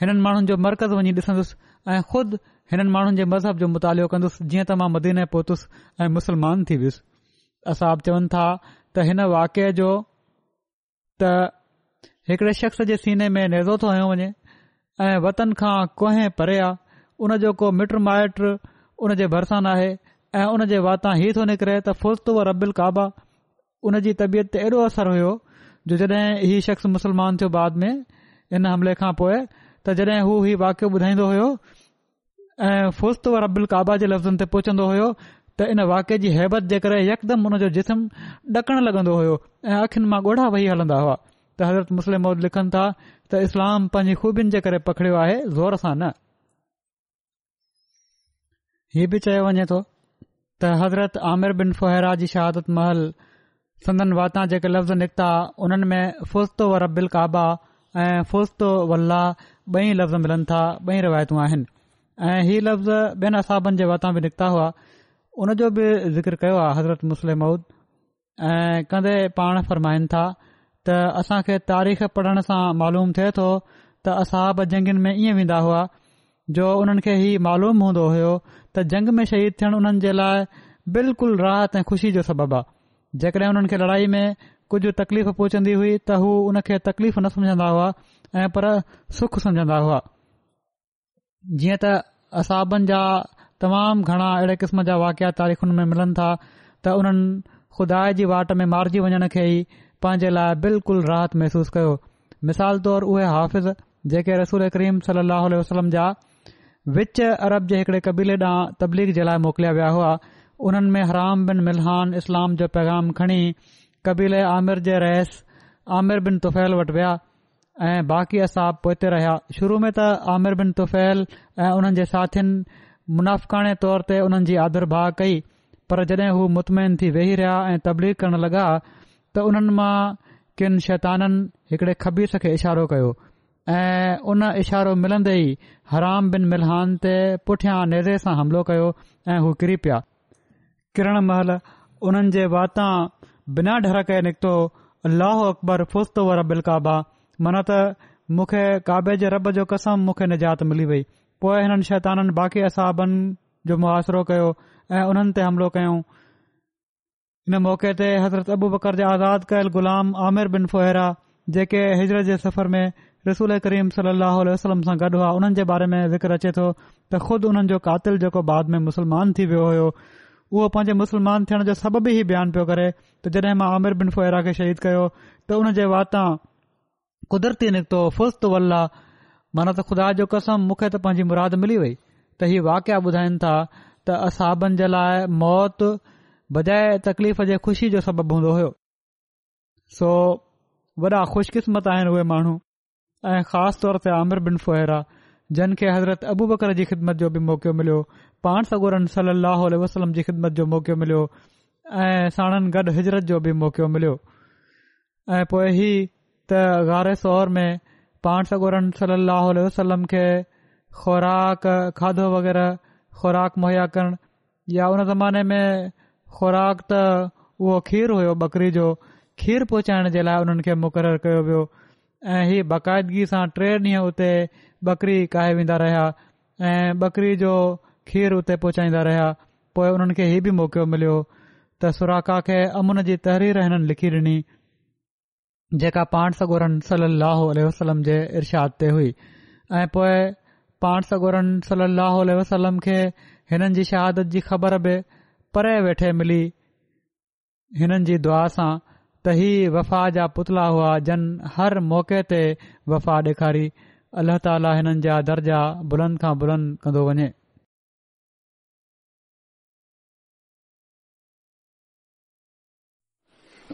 हिननि माण्हुनि जो मर्कज़ वञी ॾिसंदुसि ऐं ख़ुदि हिननि माण्हुनि जे मज़हब जो मुतालो कन्दुसि जीअं त मां मदीने पहुतुसि ऐं मुसलमान थी वियुसि असाब चवनि था त हिन वाके जो त हिकड़े शख़्स जे सीने में नेज़ो थो हयो वञे ऐं वतन खां कुएं परे आहे हुनजो को मिट माइट उन जे भरिसा नाहे ऐं उन जे वाता ही थो निकिरे त व रबिल काबा उन जी तबियत ते एॾो असरु होयो जो जॾहिं हीउ शख़्स मुसलमान थियो बाद में इन हमले खां पोइ तॾहिं हू हीउ वाक्य ॿुधाईंदो हो ऐं फुस्तर अबुल काबा जे लफ़्ज़नि ते पहुचंदो हो त इन वाक्य जी हैबत जे करे यकदमि हुन जो जिस्म ॾकणु लॻंदो हो ऐं अखियुनि मां ॻोढ़ा वेही हलंदा हुआ त हज़रत मुस्लिम लिखनि था त इस्लाम पंहिंजी खूबियुनि जे करे पखिड़ियो आहे ज़ोर सां न ही बि चयो वञे थो त हज़रत आमिर बिन फुहिरा जी शहादत महल संदन वाता जेके लफ़्ज़ निकिता उन्हनि में काबा ऐं फुलसो वल्ला बई लफ़्ज़ मिलनि था बई रिवायतू आहिनि ऐं हीउ लफ़्ज़ ॿियनि असहबनि जे मथां बि निकिता हुआ उन जो बि ज़िकिर कयो आहे हज़रत मुस्लिम मऊद ऐं कंदे पाण फ़रमाइनि था त असां तारीख़ पढ़ण सां मालूम थे तो त असहाब जंगुनि में ईअं वेंदा हुआ जो हुननि खे ही मालूम हूंदो होयो त जंग में शहीद थियण उन्हनि जे लाइ बिल्कुल राहत ऐं ख़ुशी जो सबबु आहे जेकॾहिं हुननि खे लड़ाई में कुझु तकलीफ़ पहुचंदी हुई त हू हुन खे तकलीफ़ न समझंदा हुआ ऐं पर सुख समझंदा हुआ जीअं त असाबनि जा तमामु घणा अहिड़े क़िस्म जा वाकिया तारीख़ुनि में मिलनि था त उन्हनि खुदा जी वाट में मारिजी वञण खे ई पांजे लाइ बिल्कुलु राहत महसूस कयो मिसाल तौरु उहे हाफ़िज़ जेके रसूल क्रीम सली वसलम जा विच अरब जे हिकड़े कबीले ॾांहुं तबलीग जे लाइ मोकिलिया विया हुआ उन्हनि में हराम बिन मिलहान इस्लाम जो पैगाम खणी कबीले आमिर जे रहस आमिर बिन तुफ़ैल वटि विया ऐं बाक़ी असाब पोते रहिया शुरू में त आमिर बिन तुफ़ैल ऐं उन्हनि जे साथियुनि मुनाफ़ाने तौर ते उन्हनि जी आदर भाउ कई पर जड॒हिं हू मुतमैन थी वेही रहिया ऐं तबलीग करण लॻा त उन्हनि मां किन शैताननि हिकड़े खबीस खे इशारो कयो ऐं उन इशारो मिलन्दे ई हराम बिन मिलहान ते पुठियां नेज़े सां हमिलो कयो ऐं हू किरी पिया किरण महल उन्हनि जे वाता बिना डे निको अल अलजात मिली वई पोएं हिन शैताननि बाक़ी असाब मुआासिरो कयो ऐं उन्हनि ते हमलो कयूं हिन मौके ते हज़रत अबू बकर जे आज़ाद कयल गुलाम आमिर बिन फोहिरा जेके हिजरत जे सफ़र में रसूल करीम सलाह सां गॾु हुआ हुननि जे बारे में ज़िक्र अचे थो त ख़ुद उन्हनि जो कातिल जेको बाद में मुस्लमान थी वियो हो उहो पंहिंजे मुस्लमान थियण जो सबबु ई बयानु पियो करे जॾहिं मां आमिर बिन फोएरा खे शहीद कयो त हुन जे वाता कुदरती निकितो ख़ुदा जो कसम मूंखे त पंहिंजी मुराद मिली वई त हीउ वाकिया ॿुधाइनि था त असाबनि जे लाइ मौत बजाए तकलीफ़ जे ख़ुशी जो सबबु हूंदो हो सो वॾा ख़ुशकिस्मत आहिनि उहे माण्हू ऐं ख़ासि तौर ते आमिर बिन फोएरा जिन खे हज़रत अबू बकर जी ख़िदमत जो बि मौको मिलियो पाण सॻोरनि सल अहल वसलम जी ख़िदमत जो मौक़ो मिलियो ऐं साणनि गॾु हिजरत जो बि मौको मिलियो ऐं पोइ हीउ त गारे सौर में पाण सॻोरनि सलाह वसलम खे खुराक खाधो वग़ैरह ख़ुराक मुहैया करणु या उन ज़माने में ख़ुराक त उहो खीरु हुयो बकरी जो खीर पहुचाइण जे लाइ हुननि खे मुक़ररु कयो वियो ऐं इहा बाक़ायदगीअ सां टे ॾींहं उते ॿकरी काए वेंदा रहिया ऐं बकरी जो खीर उते पहुचाईंदा रहिया पोइ हुननि खे हीउ बि मौक़ो मिलियो त सुराका खे अमुन जी तहरीर हिननि लिखी ॾिनी जेका पाण सगोरनि सल वसलम जे इर्शाद ते हुई ऐं पोए पाण सगोरनि सलाह वसलम खे हिननि जी शहादत जी ख़बर बि परे वेठे मिली हिननि जी दुआ सां त ही वफ़ा जा पुतला हुआ जन हर मौक़े ते वफ़ा ॾेखारी अल्ला ताली हिननि जा दर्जा बुलंद खां बुलंद कंदो वञे